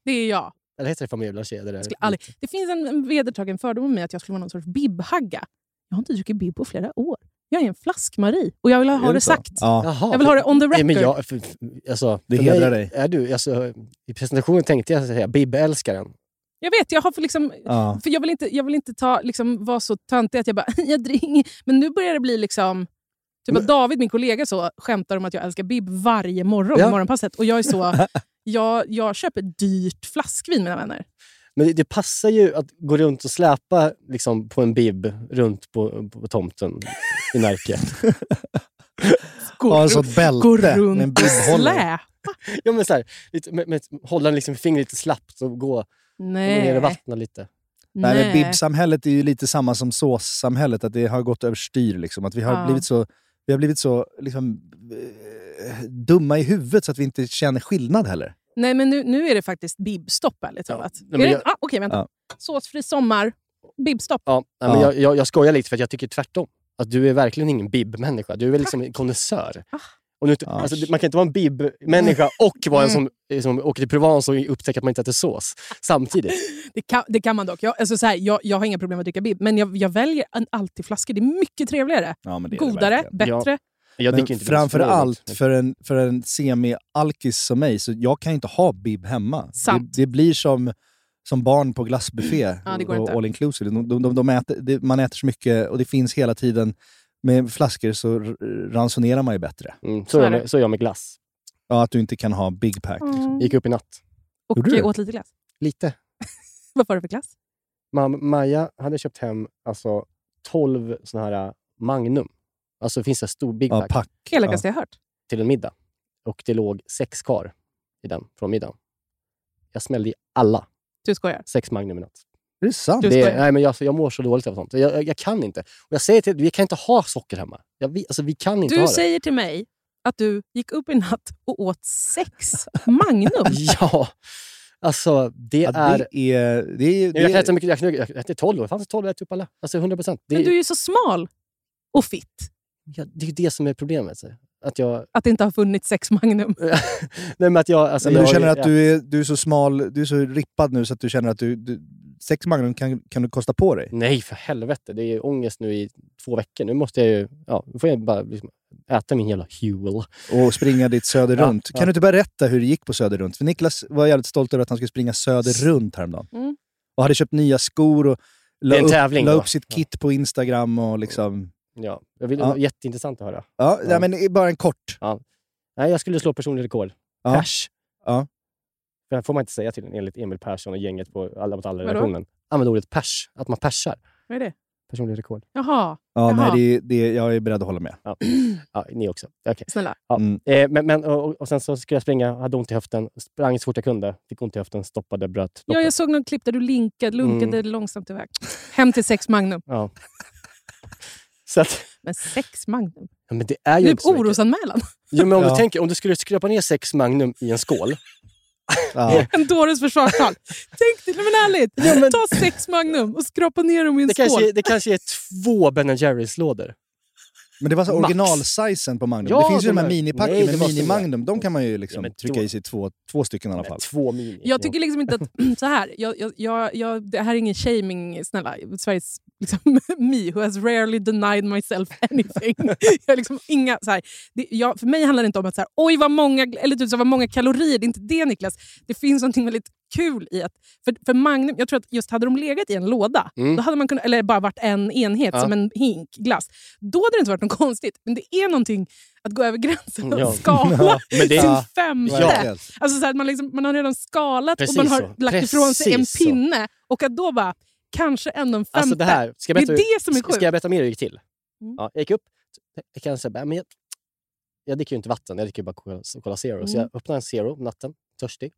C: det är jag.
B: Eller heter det Famille Blanchet? Det, där?
C: Skulle aldrig, det finns en, en vedertagen fördom om mig att jag skulle vara någon sorts bibhagga. Jag har inte druckit bib på flera år. Jag är en flask-Marie och jag vill ha det
A: så?
C: sagt.
A: Ja.
B: Jaha.
C: Jag vill ha det on the
B: Nej,
C: record.
B: men jag, för, för, alltså,
A: Det
B: för
A: hedrar dig.
B: Är du, alltså, I presentationen tänkte jag säga Bib-älskaren.
C: Jag vet, jag har för liksom...
A: Ja.
C: För jag vill inte, jag vill inte ta, liksom, vara så töntig att jag bara, jag dricker. Men nu börjar det bli liksom... Typ att David, min kollega, så, skämtar om att jag älskar bib varje morgon
B: Ja.
C: i morgonpasset. Och jag är så... jag, jag köper dyrt flaskvin, mina vänner.
B: Men det, det passar ju att gå runt och släpa liksom, på en bib runt på, på tomten i Närke.
C: Gå,
A: Ja, alltså bälte
C: gå
A: med en
C: runt och
A: bibhållare.
C: slä.
B: ja, men så här, lite, med, med, hålla liksom fingret lite slappt och gå, gå ner i
C: Nej.
B: vattnet lite.
A: Nej, men
C: Nej.
A: bibsamhället är ju lite samma som såssamhället, att det har gått överstyr. Liksom. Att vi har
C: Ja.
A: blivit så, vi har blivit så liksom, eh, dumma i huvudet så att vi inte känner skillnad heller.
C: Nej, men nu, nu är det faktiskt bibstopp, ärligt
B: Ja.
C: talat.
B: Nej,
C: Är det- ah, Okej, vänta.
A: Ja.
C: Såsfri sommar, bibstopp.
B: Ja, nej, men
A: Ja.
B: jag, jag, jag skojar lite för att jag tycker tvärtom. Att du är verkligen ingen bib-människa. Du är väl liksom en konnässör.
C: Ah.
B: Och nu,
A: Ja.
B: alltså, man kan inte vara en bib-människa och vara en
C: Mm.
B: som, som åker till Provence och upptäcker att man inte äter sås samtidigt.
C: Det kan, det kan man dock. Jag, alltså så här, jag, jag har inga problem med att dricka bib, men jag, jag väljer en, alltid flaskor. Det är mycket trevligare.
A: Ja, men det är
C: Godare, bättre.
B: Jag
A: Men
B: inte
A: framför allt för en, för en semi-alkis som mig, så jag kan inte ha bib hemma. Det, det blir som, som barn på glassbuffé
C: Ja, det går
A: och all inclusive. De, de, de, de äter, man äter så mycket och det finns hela tiden. Med flaskor så ransonerar man ju bättre.
B: Mm, så,
C: Så
B: är jag
C: det.
B: med, så är jag med glass.
A: Ja, att du inte kan ha big pack.
C: Mm.
B: Gick upp i natt.
C: Och
A: Gjorde du?
C: åt lite glass.
B: Lite.
C: Vad var det för glass?
B: Maja hade köpt hem alltså, 12 såna här äh, Magnum. Alltså det finns en stor Big
A: Ja,
B: Pack
A: pack.
C: Elakaste jag hört.
B: till en middag. Och det låg sex kvar i den från middagen. Jag smällde i alla
C: Du skojar.
B: sex Magnum i natt.
A: Är det sant?
C: Du
B: Det, nej, men jag, jag mår så dåligt av sånt. Jag, jag, jag kan inte. Och jag säger till vi kan inte ha socker hemma. Jag, vi, alltså, vi kan inte
C: Du
B: ha det.
C: säger till mig att du gick upp i natt och åt sex Magnum.
B: Ja, alltså det
A: Ja,
B: är...
A: det är... Det är, det
B: Jag kan äta
A: är
B: mycket. Jag, kan- jag äter 12 år. Det fanns 12 jag äter upp alla. Alltså 100 procent.
C: Men du är ju så smal och fitt.
B: ja, det är ju det som är problemet. Att jag...
C: Att det inte har funnits sex Magnum.
B: Nej, men att jag... Alltså,
A: Men du
B: jag,
A: känner att
B: ja.
A: du är, du är så smal, du är så rippad nu så att du känner att du... du sex Magnum kan, kan du kosta på dig.
B: Nej, för helvete. Det är ångest nu i två veckor. Nu måste jag ju... Ja, nu får jag bara liksom äta min jävla Huel.
A: Och springa ditt Söder
B: Ja,
A: runt.
B: ja.
A: Kan du inte berätta hur det gick på Söder runt? För Niklas var jävligt stolt över att han skulle springa Söder runt häromdagen.
C: Mm.
A: Och hade köpt nya skor och la
B: en
A: upp,
B: tävling
A: la upp sitt kit på Instagram och liksom...
B: Ja, jag vill,
A: Ja.
B: Jätteintressant att höra.
A: Ja, ja. men bara en kort.
B: Nej, jag skulle slå personlig rekord.
A: Ja.
B: Pers.
A: Ja.
B: För det får man inte säga till enligt Emil Persson och gänget på Alla mot alla
C: Vadå?
B: redaktionen. Använd ordet pers. Att man persar.
C: Vad är det?
B: Personlig rekord.
C: Jaha.
A: Ja, nej,
C: Jaha.
A: det, det, jag är beredd att hålla med.
B: Ja, ja ni också. Okej.
C: Snälla.
B: Ja.
A: Mm.
B: Eh, men, men, och, och sen så skulle jag springa, hade ont i höften, sprang så fort jag kunde, fick ont i höften, stoppade, bröt.
C: Ja, jag såg något klipp där du linkade, lunkade
B: Mm.
C: långsamt iväg. Hem till sex Magnum.
B: Ja. Så att,
C: Men sex Magnum?
B: ja, men det är ju
C: Det
B: inte
C: är
B: så mycket.
C: orosanmälan.
B: Jo, men om
A: Ja.
B: du tänker, om du skulle skrapa ner sex Magnum i en skål.
A: Ja.
C: En dåres försvarstal. Tänk dig, men ärligt. Ta sex Magnum och skrapa ner dem i en
B: Det
C: skål.
B: kanske, det kanske är två Ben Jerrys-lådor.
A: Men det var så originalsizen på Magnum.
B: Ja,
A: det finns ju
B: de
A: här
B: är-
A: minipacken
B: nej,
A: med mini-Magnum. De kan man ju liksom
B: Ja,
A: trycka
B: då-
A: i sig två, två stycken i alla fall.
B: Två mini.
C: Jag tycker liksom inte att... Så här, jag, jag, jag, det här är ingen shaming, snälla. Sveriges liksom, me who has rarely denied myself anything. jag liksom inga, så här, det, jag, för mig handlar det inte om att så här, oj vad många, eller typ, så här, vad många kalorier. Det är inte det Niklas. Det finns något väldigt kul i att... För, för Magnum, jag tror att just hade de legat i en låda,
B: Mm.
C: då hade man kunnat, eller bara varit en enhet
B: Ja.
C: som en hink glass, då hade det inte varit något konstigt. Men det är någonting att gå över gränsen och
B: Ja.
C: skala
A: Ja,
B: men det är-
C: sin
A: Ja,
C: femte. Alltså så här, man, liksom, man har redan skalat
B: Precis
C: och man har
B: så.
C: lagt ifrån sig en
B: Precis så.
C: pinne. Och att då bara, kanske ändå en femte.
B: Alltså det här, ska jag
C: det är
B: berätta,
C: det som är
B: ska-
C: sjukt.
B: Ska jag berätta mer hur det gick till?
C: Mm.
B: Ja, jag gick upp, jag kan säga, men jag, jag dricker ju inte vatten, jag dricker bara Cola, Zero. Så
C: Mm.
B: jag öppnar en Zero på natten, törstig.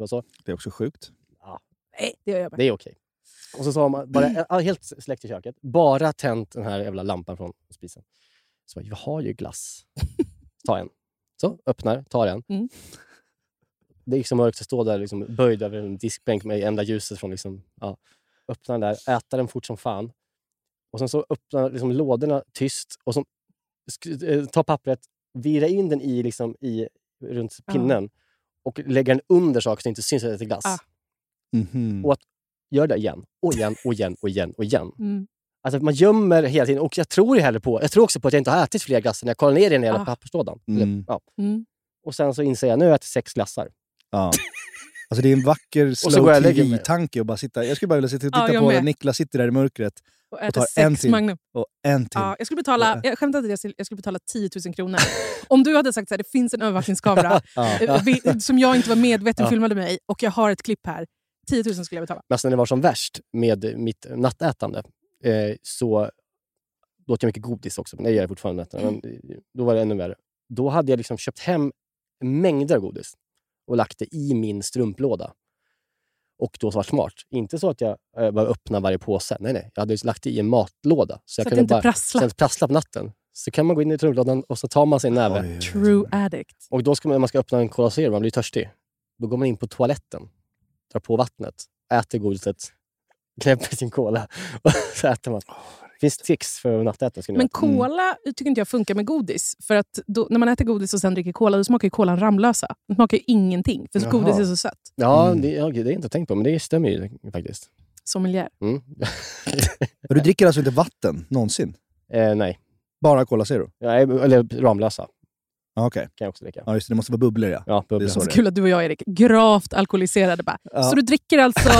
B: Vad så?
A: Det är också sjukt.
C: Nej, det gör jag med.
B: Det är okej. Och så sa man, bara, ja, helt släckt i köket, bara tänt den här jävla lampan från spisen. Så bara, jag har ju glass. Ta en. Så, öppnar, tar en.
C: Mm.
B: Det är så mörkt att stå där liksom, böjd över en diskbänk med enda ljuset från... Liksom, ja, öppna den där, äta den fort som fan. Och sen så öppna liksom, lådorna tyst och så sk- eh, ta pappret, vira in den i, liksom, i runt
C: Ja.
B: pinnen och lägga den under saker så det inte syns att det är glass.
C: Ah.
A: Mhm.
B: Och att göra det igen och igen och igen och igen och igen.
C: Mm.
B: Alltså man gömmer hela tiden. Och jag tror ju hellre på, jag tror också på att jag inte har ätit fler glassar när jag kollar ner i den hela
C: Ah.
B: papperslådan.
A: Mm.
B: Eller, ja.
C: Mm.
B: Och sen så inser jag, nu har jag ätit sex glassar.
A: Ja. Alltså det är en vacker slow
B: jag
A: tv-tanke att bara sitta... Jag skulle bara vilja sitta och
C: Ja,
A: titta
C: jag
A: på när Niklas sitter där i mörkret
C: Och
A: och tar en till
C: Magnum.
A: och en till.
C: Ja, jag skulle betala, jag skämtar inte, jag skulle, jag skulle betala 10 000 kronor. Om du hade sagt att det finns en övervakningskamera
A: Ja.
C: eh, som jag inte var medveten
B: Ja.
C: filmade mig och jag har ett klipp här. 10 000 skulle jag betala.
B: Men sen när det var som värst med mitt nattätande eh, så då åt jag mycket godis också. Men det gör jag fortfarande. Men då var det ännu värre. Då hade jag liksom köpt hem mängder av godis och lagt det i min strumplåda. Och då varit smart. Inte så att jag eh, bara öppnar varje påse. Nej, nej. Jag hade lagt det i en matlåda. Så, jag
C: att
B: kunde bara,
C: prasslar.
B: Så att det prasslar på natten. Så kan man gå in i strumplådan och så tar man sig en näve.
A: Oj, oj, oj.
C: True addict.
B: Och då ska man, när man ska öppna en Cola Zero, man blir törstig. Då går man in på toaletten, drar på vattnet, äter godiset, knäpper sin cola och så äter man. Det finns tricks för ni
C: Men cola tycker inte jag funkar med godis. För att då, när man äter godis och sen dricker cola, då smakar ju kolan Ramlösa. Den smakar ju ingenting, för
B: Jaha.
C: godis är så sött.
B: Ja,
A: Mm.
B: det, ja, det är jag inte tänkt på, men det stämmer ju faktiskt.
C: Sommelier.
B: Mm.
A: Du dricker alltså inte vatten någonsin?
B: eh, nej,
A: Bara Cola Zero?
B: ja, eller Ramlösa
A: Ja, Okej.
B: kan jag också dricka.
A: Ja, just det. Det måste vara bubblor ja.
B: Ja, bubbla.
A: Det är så
C: Så
A: det
C: kul att du och jag, Erik, gravt alkoholiserade. Bara.
A: Ja.
C: Så du dricker alltså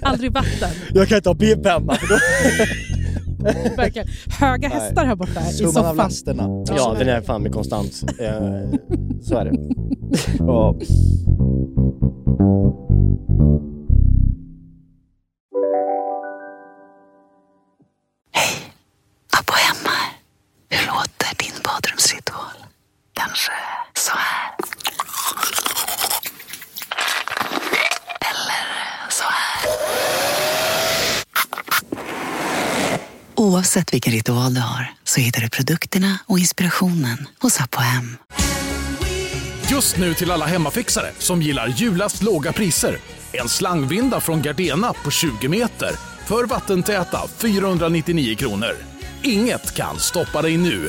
C: aldrig vatten?
B: Jag kan inte ha BIB hemma.
C: Verkligen. Höga hästar här borta i
A: Summan av
C: soffan.
A: lasterna.
B: ja, den är fan med konstant. Eh, så är det.
A: Ja.
G: Abba hemma. Hur låter din badrumsritual? Kanske så här. Eller så här. Oavsett vilken ritual du har så hittar du produkterna och inspirationen hos Apohem.
H: Just nu till alla hemmafixare som gillar julast låga priser. En slangvinda från Gardena på 20 meter för vattentäta 499 kronor. Inget kan stoppa dig nu.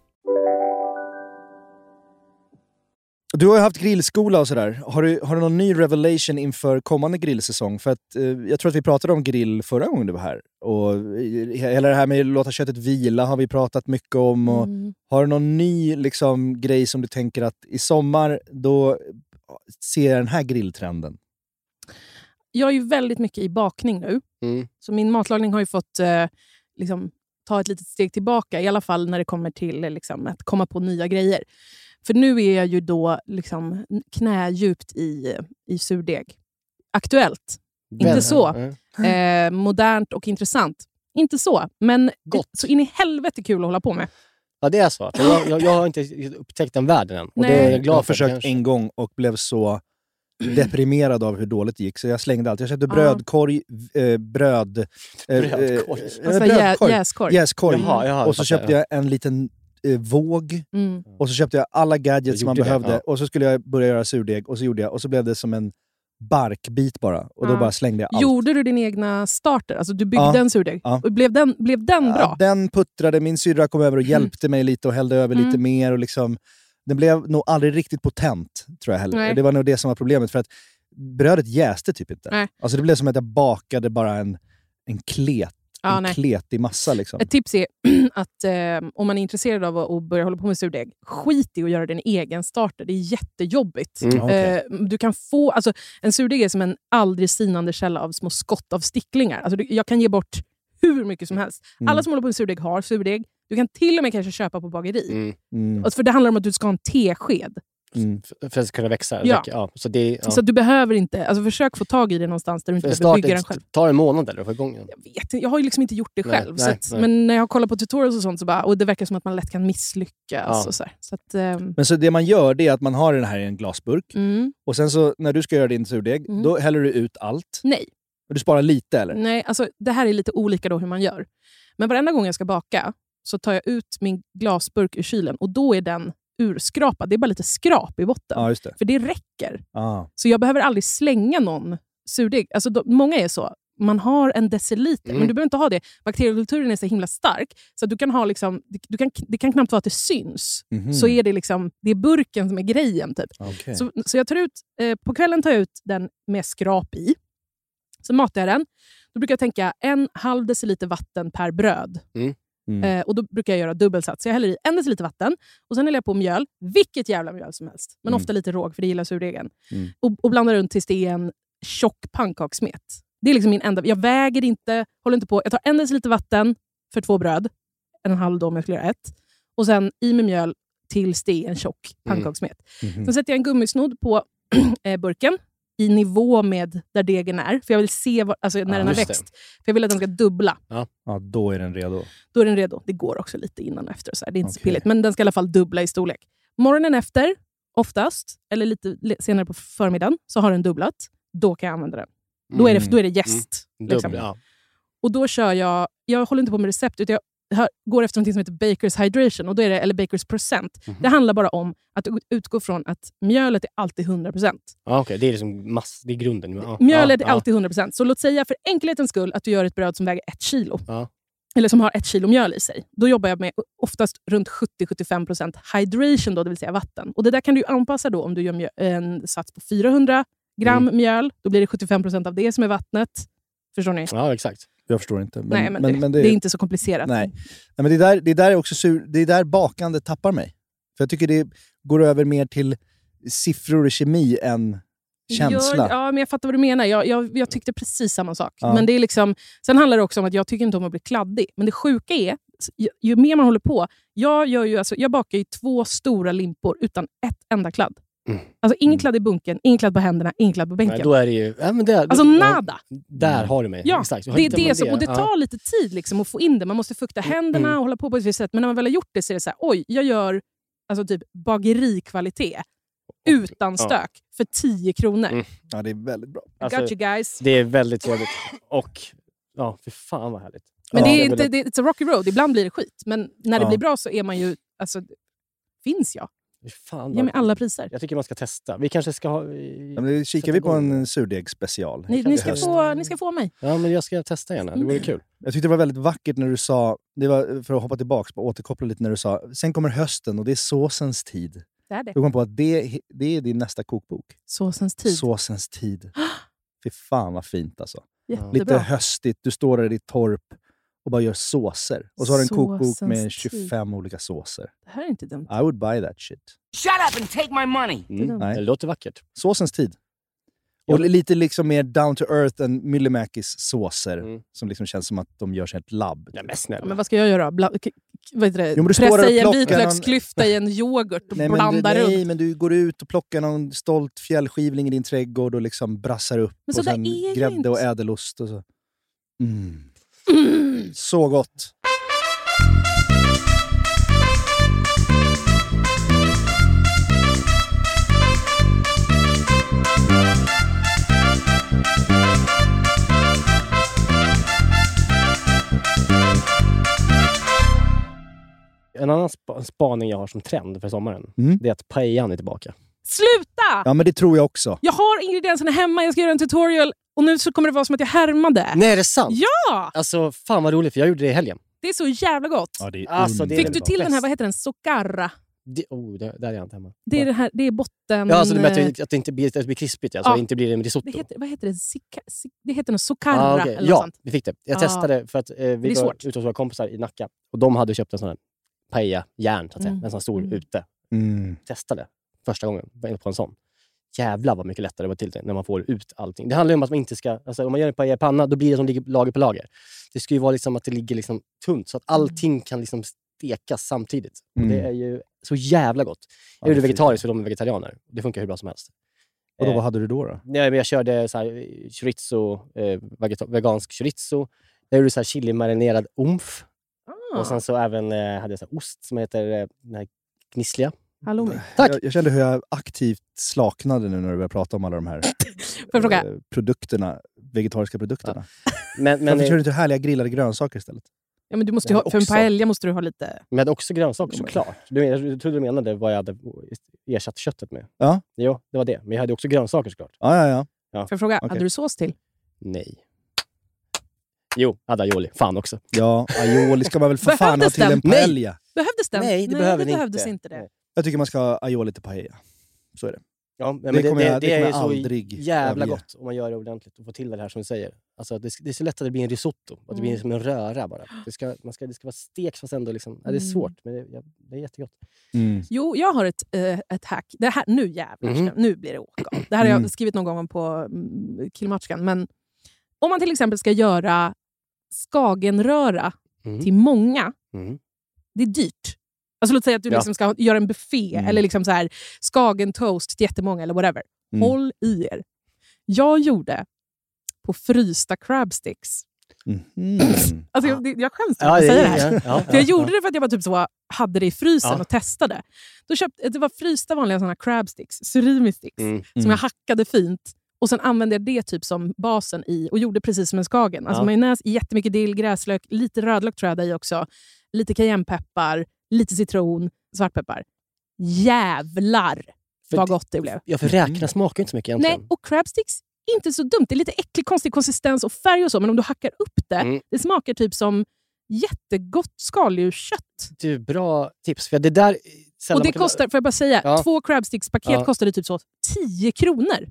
A: Du har ju haft grillskola och sådär. Har du, har du någon ny revelation inför kommande grillsäsong? För att, eh, jag tror att vi pratade om grill förra gången du var här. Och eh, hela det här med att låta köttet vila har vi pratat mycket om. Och
C: Mm.
A: Har du någon ny liksom, grej som du tänker att i sommar, då ser jag den här grilltrenden?
C: Jag är ju väldigt mycket i bakning nu. Så min matlagning har ju fått eh, liksom, ta ett litet steg tillbaka. I alla fall när det kommer till eh, liksom, att komma på nya grejer. För nu är jag ju då liksom, knädjupt i, i surdeg. Aktuellt. Inte
B: Väldigt.
C: så.
B: Mm.
C: Eh, modernt och intressant. Inte så, men så in i helvete kul att hålla på med.
B: Ja, det är så. Jag, jag, jag har inte upptäckt den världen än. Och
C: Nej.
B: det är jag
A: har
B: för.
A: försökt
B: kanske.
A: en gång och blev så deprimerad av hur dåligt det gick, så jag slängde allt. Jag köpte brödkorg, eh, bröd... eh,
B: Brödkorg?
A: eh,
C: Alltså
A: brödkorg.
C: jä- jäskorg.
A: Jäskorg. Och så köpte
B: jag
A: en liten eh, våg.
C: Mm.
A: Och så köpte jag alla gadgets som man
B: gjorde det,
A: behövde.
B: ja.
A: Och så skulle jag börja göra surdeg, och så gjorde jag. Och så blev det som en barkbit bara. Och då
C: Ja.
A: bara slängde jag allt.
C: Gjorde du din egna starter? Alltså du byggde
A: Ja.
C: en surdeg?
A: Ja.
C: Och blev den, blev den bra?
A: Den puttrade, min syrra kom över och
C: Mm.
A: hjälpte mig lite och hällde över lite
C: Mm.
A: mer. Och liksom, den blev nog aldrig riktigt potent, tror jag heller.
C: Nej.
A: Det var nog det som var problemet. För att brödet jäste typ inte.
C: Nej.
A: Alltså det blev som att jag bakade bara en, en, klet,
C: Ja,
A: en
C: nej.
A: kletig massa. Liksom.
C: Ett tips är att eh, om man är intresserad av att börja hålla på med surdeg, skit i att göra din egen starter. Det är jättejobbigt.
A: Mm, okej.
C: eh, du kan få, alltså, en surdeg är som en aldrig sinande källa av små skott av sticklingar. Alltså, du, jag kan ge bort hur mycket som helst.
A: Mm.
C: Alla som håller på med surdeg har surdeg. Du kan till och med kanske köpa på bageri.
B: Mm.
A: Mm.
C: För det handlar om att du ska ha en tesked.
A: Mm.
B: För att det kunna växa.
C: Ja.
B: Ja. Så det, ja.
C: Så du behöver inte... Alltså, försök få tag i det någonstans där du inte
B: För
C: behöver
B: start,
C: bygga den själv.
B: tar en månad eller att få igång den?
C: Jag vet inte, jag har ju liksom inte gjort det
B: Nej,
C: själv.
B: nej,
C: så att,
B: nej.
C: Men när jag kollar på tutorials och sånt så bara, och det verkar som att man lätt kan misslyckas.
A: Ja.
C: Och så här. Så att, ehm,
A: Men så det man gör det är att man har den här i en glasburk.
C: mm,
A: Och sen så när du ska göra din surdeg,
C: Mm.
A: då häller du ut allt.
C: nej,
A: Och du sparar lite eller?
C: nej alltså, det här är lite olika då hur man gör. Men varenda gång jag ska baka så tar jag ut min glasburk ur kylen och då är den urskrapad. Det är bara lite skrap i botten.
A: Ja, det.
C: För det räcker.
A: Ah.
C: Så jag behöver aldrig slänga någon surdeg. Alltså, många är så. Man har en deciliter,
B: Mm.
C: men du behöver inte ha det. Bakteriekulturen är så himla stark, så du kan ha liksom, du kan, det kan knappt vara att det syns.
A: Mhm.
C: Så är det liksom, det är burken som är grejen. Typ.
A: Okej.
C: Så, så jag tar ut, eh, på kvällen tar jag ut den med skrap i. Så matar jag den. Då brukar jag tänka en halv deciliter vatten per bröd.
B: Mm.
A: Mm.
C: Eh, och Då brukar jag göra dubbelsats. Så jag häller i en deciliter vatten och sen häller jag på mjöl. Vilket jävla mjöl som helst. Men
A: Mm.
C: ofta lite råg, för det gillar surdegen.
A: Mm.
C: Och, och blandar runt tills det är en tjock pannkakssmet. Det är liksom min enda... Jag väger inte, håller inte på. Jag tar en deciliter vatten för två bröd. En och en halv då om jag skulle göra ett. Och sen i med mjöl tills det är en tjock pannkakssmet.
A: Mhm.
C: Sen sätter jag en gummisnodd på eh, burken i nivå med där degen är. För jag vill se var, alltså, när
A: Ja,
C: den har växt. För jag vill att den ska dubbla.
A: Ja, då är den redo.
C: Då är den redo. Det går också lite innan och efter. Så här. Det är inte så
A: Okej.
C: pilligt. Men den ska i alla fall dubbla i storlek. Morgonen efter, oftast, eller lite senare på förmiddagen, så har den dubblat. Då kan jag använda den. Då är det, då är det jäst.
B: Mm.
C: liksom.
B: Dubbel, ja.
C: Och då kör jag... Jag håller inte på med recept, utan jag går efter något som heter Bakers hydration, och då är det, eller Bakers procent.
B: Mhm.
C: Det handlar bara om att ut- utgå från att mjölet är alltid 100%.
B: Ja, okej. Det är liksom mass, det är grunden. Ja.
C: Mjölet
B: ja,
C: är alltid 100%. Så låt säga för enkelhetens skull att du gör ett bröd som väger ett kilo. Eller som har ett kilo mjöl i sig. Då jobbar jag med oftast runt 70-75% hydration, då, det vill säga vatten. Och Det där kan du anpassa då om du gör en sats på 400 gram
B: Mm.
C: mjöl. Då blir det 75% av det som är vattnet. Förstår ni?
B: Ja, exakt.
A: Jag förstår inte. Men,
C: Nej, men, det, det är inte så komplicerat.
A: Nej. Nej, men det, där, det, där är också sur, det är där bakande tappar mig. För jag tycker det går över mer till siffror och kemi än känsla.
C: Ja, ja, men jag fattar vad du menar. Jag, jag, jag tyckte precis samma sak.
A: Ja.
C: Men det är liksom, sen handlar det också om att jag tycker inte om att bli kladdig. Men det sjuka är, ju, ju mer man håller på... Jag, gör ju, alltså, jag bakar ju två stora limpor utan ett enda kladd. Alltså ingen kladd i bunken, ingen kladd på händerna, ingen kladd på bänken.
B: Nej, då är det ju... Ja, men det,
C: Alltså
B: ja,
C: nada.
B: Där har du mig.
C: Ja,
B: Exakt.
C: Det
B: man
C: det som, och det
B: Ja.
C: tar lite tid liksom, att få in det. Man måste fukta händerna
B: Mm.
C: och hålla på på ett visst sätt. Men när man väl har gjort det så är det så här, oj, jag gör alltså typ bagerikvalitet utan
B: Ja.
C: stök för 10 kronor.
B: Mm.
A: Ja, det är väldigt bra.
C: I got you guys.
B: Det är väldigt trevligt. Och, ja, för fan vad härligt.
C: Men
B: Ja,
C: det är inte, det, it's a rocky road. Ibland blir det skit. Men när det
B: Ja.
C: blir bra så är man ju... Alltså, finns jag?
B: Fan, vad-
C: mig alla priser.
B: Jag tycker man ska testa. Vi kanske ska ha...
A: Ja, men kikar vi på en surdegsspecial?
C: Ni, ni, ska få, ni ska få mig.
B: Ja, men jag ska testa gärna. Det vore kul.
A: Jag tyckte det var väldigt vackert när du sa, det var för att hoppa tillbaka och återkoppla lite när du sa, sen kommer hösten och det är såsens tid.
C: Det är det.
A: Du kom på att det, det är din nästa kokbok.
C: Såsens tid.
A: Såsens tid. Fy fan vad fint alltså.
C: Jättebra.
A: Lite höstigt, du står där i ditt torp och bara gör såser. Och så har du en kokbok med
C: Såsens
A: 25 olika såser.
C: Det här är inte dumt.
A: I would buy that shit.
I: Shut up and take my money!
B: Mm.
A: Nej.
B: Det låter vackert.
A: Såsens tid. Och lite liksom mer down to earth än Myllymäkis såser.
B: Mm.
A: Som liksom känns som att de görs i ett labb.
B: Ja, men snälla.
C: Men vad ska jag göra? Bla, vad heter det?
A: Jo, du
C: Pressa
A: och
C: i en vitlöksklyfta i en yoghurt och
A: Nej
C: blanda
A: du,
C: runt.
A: nej, men du går ut och plockar någon stolt fjällskivling i din trädgård och liksom brassar upp.
C: Men så
A: och sen grädde och ädelost. Och så. Mm. Så gott!
B: En annan spa- spaning jag har som trend för sommaren,
A: Mm.
B: det är att paellan är tillbaka.
C: Sluta!
A: Ja men det tror jag också.
C: Jag har ingredienserna hemma, jag ska göra en tutorial och nu så kommer det vara som att jag härmade.
B: Nej, är det sant?
C: Ja!
B: Alltså, fan vad roligt, för jag gjorde det i helgen.
C: Det är så jävla gott.
A: Ja, det är
B: Alltså, det är
C: Fick
B: väldigt
C: du
B: bra.
C: till den här, vad heter den, socarra?
B: Det, oh, det, där är jag inte hemma.
C: Det är, det här, det är botten...
B: Ja, alltså det med att,
C: eh,
B: det- att det inte blir, att det blir krispigt, alltså,
C: Ja.
B: inte blir en risotto.
C: det heter, vad heter det? Sika, si, det heter något socarra
B: Ah, okej.
C: eller något
B: Ja,
C: sånt.
B: vi fick det. Jag
C: Ja.
B: testade för att eh, vi
C: är
B: var
C: svårt.
B: ute hos våra kompisar i Nacka och de hade köpt en sån här paella-järn, så att säga.
C: Mm.
B: En sån stor
C: Mm.
B: ute.
A: Mm.
B: Testade första gången var inne på en sån. Jävlar vad mycket lättare det var till det när man får ut allting. Det handlar om att man inte ska... Alltså, om man gör en paella i panna, då blir det som ligger lager på lager. Det ska ju vara liksom att det ligger liksom tunt, så att allting kan liksom stekas samtidigt.
A: Mm.
B: det är ju så jävla gott.
A: Ja, är
B: vegetariskt för de är vegetarianer. Det funkar hur bra som helst.
A: Och då,
B: Eh,
A: vad hade du då? då?
B: Nej, men jag körde så här, chorizo, eh, vegansk chorizo. Jag gjorde så här chili-marinerad omf.
C: Ah,
B: Och sen så även eh, hade jag så ost som heter eh, den här gnissliga.
C: Halloumi.
B: Tack!
A: Jag, jag kände hur jag aktivt slaknade nu när du började prata om alla de här eh, produkterna, vegetariska produkterna.
B: Men, men,
A: Varför kör du inte härliga grillade grönsaker istället?
C: Ja, men du måste ju
B: Ja,
C: ha, för en paella måste du ha lite...
B: men också grönsaker såklart. Du, jag trodde du menade vad jag hade ersatt köttet med.
A: Ja.
B: Jo, det var det. Men jag hade också grönsaker såklart.
A: Ja, ja, ja.
B: Ja.
C: Får jag fråga,
A: Okej.
C: hade du sås till?
B: Nej. Jo, hade aioli. Fan också.
A: Ja, aioli ska man väl för fan ha till en
C: den?
A: paella.
C: Behövdes den?
B: Nej, det behöver
C: det behövdes
B: inte.
C: inte. det.
A: Jag tycker man ska ha aioli till paella. Så är det.
B: Ja, men
A: Det
B: det,
A: kommer
B: det,
A: jag-
B: det,
A: det kommer
B: är
A: jag
B: ju så
A: aldrig
B: jävla
A: överge.
B: gott om man gör det ordentligt och får till det här som du säger. Alltså, det, det är så lätt att det blir en risotto. Att det blir
C: Mm.
B: som en röra bara. Det ska, man ska, det ska vara stekt fast ändå liksom... Ja, det är
C: Mm.
B: svårt, men det, det är jättegott.
A: Mm.
C: Jo, jag har ett, eh, ett hack. Det här, nu jävlar, ska- nu blir det åka. Det här har jag
A: Mm.
C: skrivit någon gång på mm, Killmatchkan. Men om man till exempel ska göra skagenröra
B: Mm.
C: till många,
B: Mm.
C: det är dyrt. Alltså låt säga att du
B: Ja.
C: liksom ska göra en buffé
A: Mm.
C: eller liksom så här, skagentoast till jättemånga eller whatever.
A: Mm.
C: Håll i er. Jag gjorde på frysta crabsticks.
A: Mhm.
C: Alltså, jag, jag skäms för
B: Ja,
C: att
B: det-
C: säga det här.
B: ja, ja,
C: För jag
B: ja,
C: gjorde det för att jag var typ så, hade det i frysen
B: Ja.
C: och testade. Då köpte, det var frysta vanliga såna crab sticks, surimi sticks,
B: Mm.
C: som jag hackade fint. Och Sen använde jag det typ som basen i och gjorde precis som en skagen. Alltså
B: Ja.
C: majonnäs, jättemycket dill, gräslök, lite rödlök tror jag i också. Lite cayennepeppar, lite citron, svartpeppar. Jävlar
B: För
C: vad gott det blev.
B: Ja, för räkorna smakar inte så mycket egentligen.
C: Nej, och crab sticks, inte så dumt. Det är lite äcklig, konstig konsistens och färg och så, men om du hackar upp det,
B: Mm.
C: det smakar typ som jättegott skaldjurskött.
B: Du, bra tips. För det där... sällan
C: Och det kostar, får jag bara säga,
B: Ja.
C: två crabsticks-paket
B: Ja.
C: kostade typ så 10 kronor.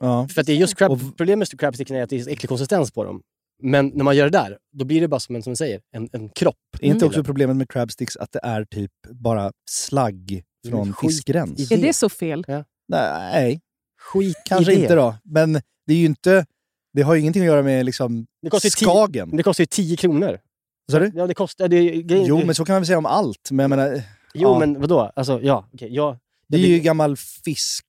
A: Ja.
B: För att det är just crab, problemet med crabsticken är att det är äcklig konsistens på dem. Men när man gör det där, då blir det bara som en, som du säger, en, en kropp.
A: Är inte
B: till
A: också
B: det.
A: problemet med crabsticks att det är typ bara slagg från fiskgräns?
C: Är det så fel?
A: Nej,
B: Skit
A: kanske
B: det.
A: inte då. Men det är ju inte... Det har ju ingenting att göra med liksom
B: Det kostar ju tio-
A: skagen.
B: Det kostar ju 10 kronor.
A: Sa du?
B: Ja, det kostar... Det, grejen,
A: Jo, men så kan man väl säga om allt. Men jag menar,
B: Jo,
A: ja.
B: men vadå? Alltså, ja, okej. jag,
A: Det är ju gammal fisk...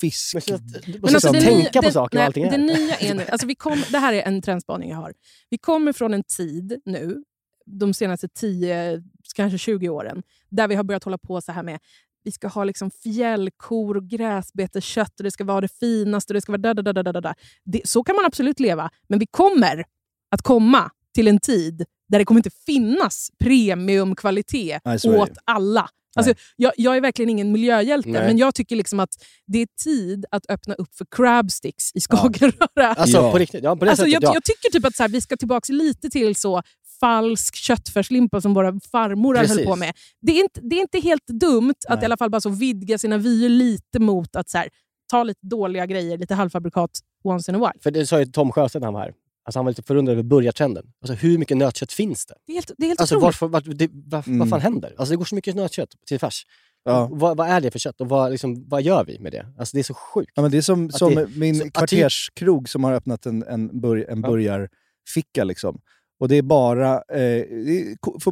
A: Fisk...
B: Men så Men alltså,
A: säga?
B: tänka på saker och
C: nej,
B: allting är.
C: Det nya är nu, alltså vi kom, det här är en trendspaning jag har. Vi kommer från en tid nu, de senaste 10, kanske 20 åren, där vi har börjat hålla på så här med vi ska ha liksom fjällkor och gräsbeteskött och det ska vara det finaste. Och det ska vara da, da, da, da, da, da. Det, så kan man absolut leva, men vi kommer att komma till en tid där det kommer inte finnas premiumkvalitet
A: Nej, så
C: åt alla. Alltså, jag, jag är verkligen ingen miljöhjälte,
B: Nej.
C: men jag tycker liksom att det är tid att öppna upp för crabsticks i Skagerröra.
B: Alltså
A: Ja.
B: på riktigt, ja, på det
C: Alltså,
B: sättet
C: jag,
B: ja.
C: jag tycker typ att så här, vi ska tillbaka lite till så falsk köttfärslimpa som våra farmorar höll
B: Precis.
C: på med. Det är inte, det är inte helt dumt att
A: Nej.
C: i alla fall bara så vidga sina vyer lite mot att så här, ta lite dåliga grejer, lite halvfabrikat once in a while.
B: För det sa ju Tom Sjöstedt när han var här. Alltså han var lite förundrad över burgartrenden. Alltså hur mycket nötkött finns det?
C: Det är helt, det är helt
B: Alltså varför, vart, det, vad,
A: Mm.
B: vad fan händer? Alltså det går så mycket nötkött till färs.
A: Ja.
B: Vad, vad är det för kött och vad, liksom, vad gör vi med det? Alltså det är så sjukt.
A: Ja, men det är som, som
B: det-
A: min
B: så-
A: kvarterskrog som har öppnat en, en, bur, en
B: Ja.
A: burgarficka. Liksom. Och det är bara eh,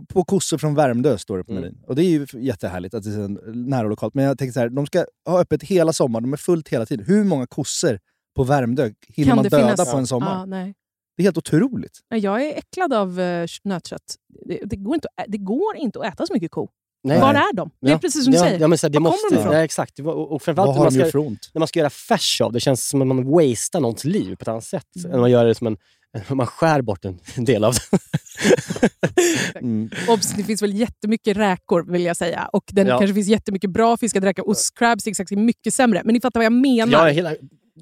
A: på, kossor från Värmdö, står det på
B: Mm.
A: menyn. Och det är ju jättehärligt att det är nära och lokalt. Men jag tänker så här, de ska ha öppet hela sommaren, de är fullt hela tiden. Hur många kossor på Värmdö hinner
C: Kan
A: man döda
C: finnas?
A: på en sommar?
C: Ja, nej.
A: Det är helt otroligt.
C: Nej, Jag är äcklad av uh, nötkött. Det, det, går inte, det går inte att äta så mycket ko.
B: Nej.
C: Var är de? Det är
B: Ja.
C: precis som du
B: ja,
C: säger.
B: Ja, men så här, det
C: Var
B: måste,
C: kommer de ifrån?
B: Nej, exakt. Och, och framförallt när man, ska, när man ska göra färs av det känns som att man wastar någons liv på ett annat sätt.
C: Mm.
B: Än man gör det som en... Man skär bort en del av det.
A: Mm.
C: Obs, det finns väl jättemycket räkor vill jag säga. Och det
B: Ja.
C: kanske finns jättemycket bra fiskad räka. Och crabsticks är mycket sämre. Men ni fattar vad jag menar.
B: Är hela,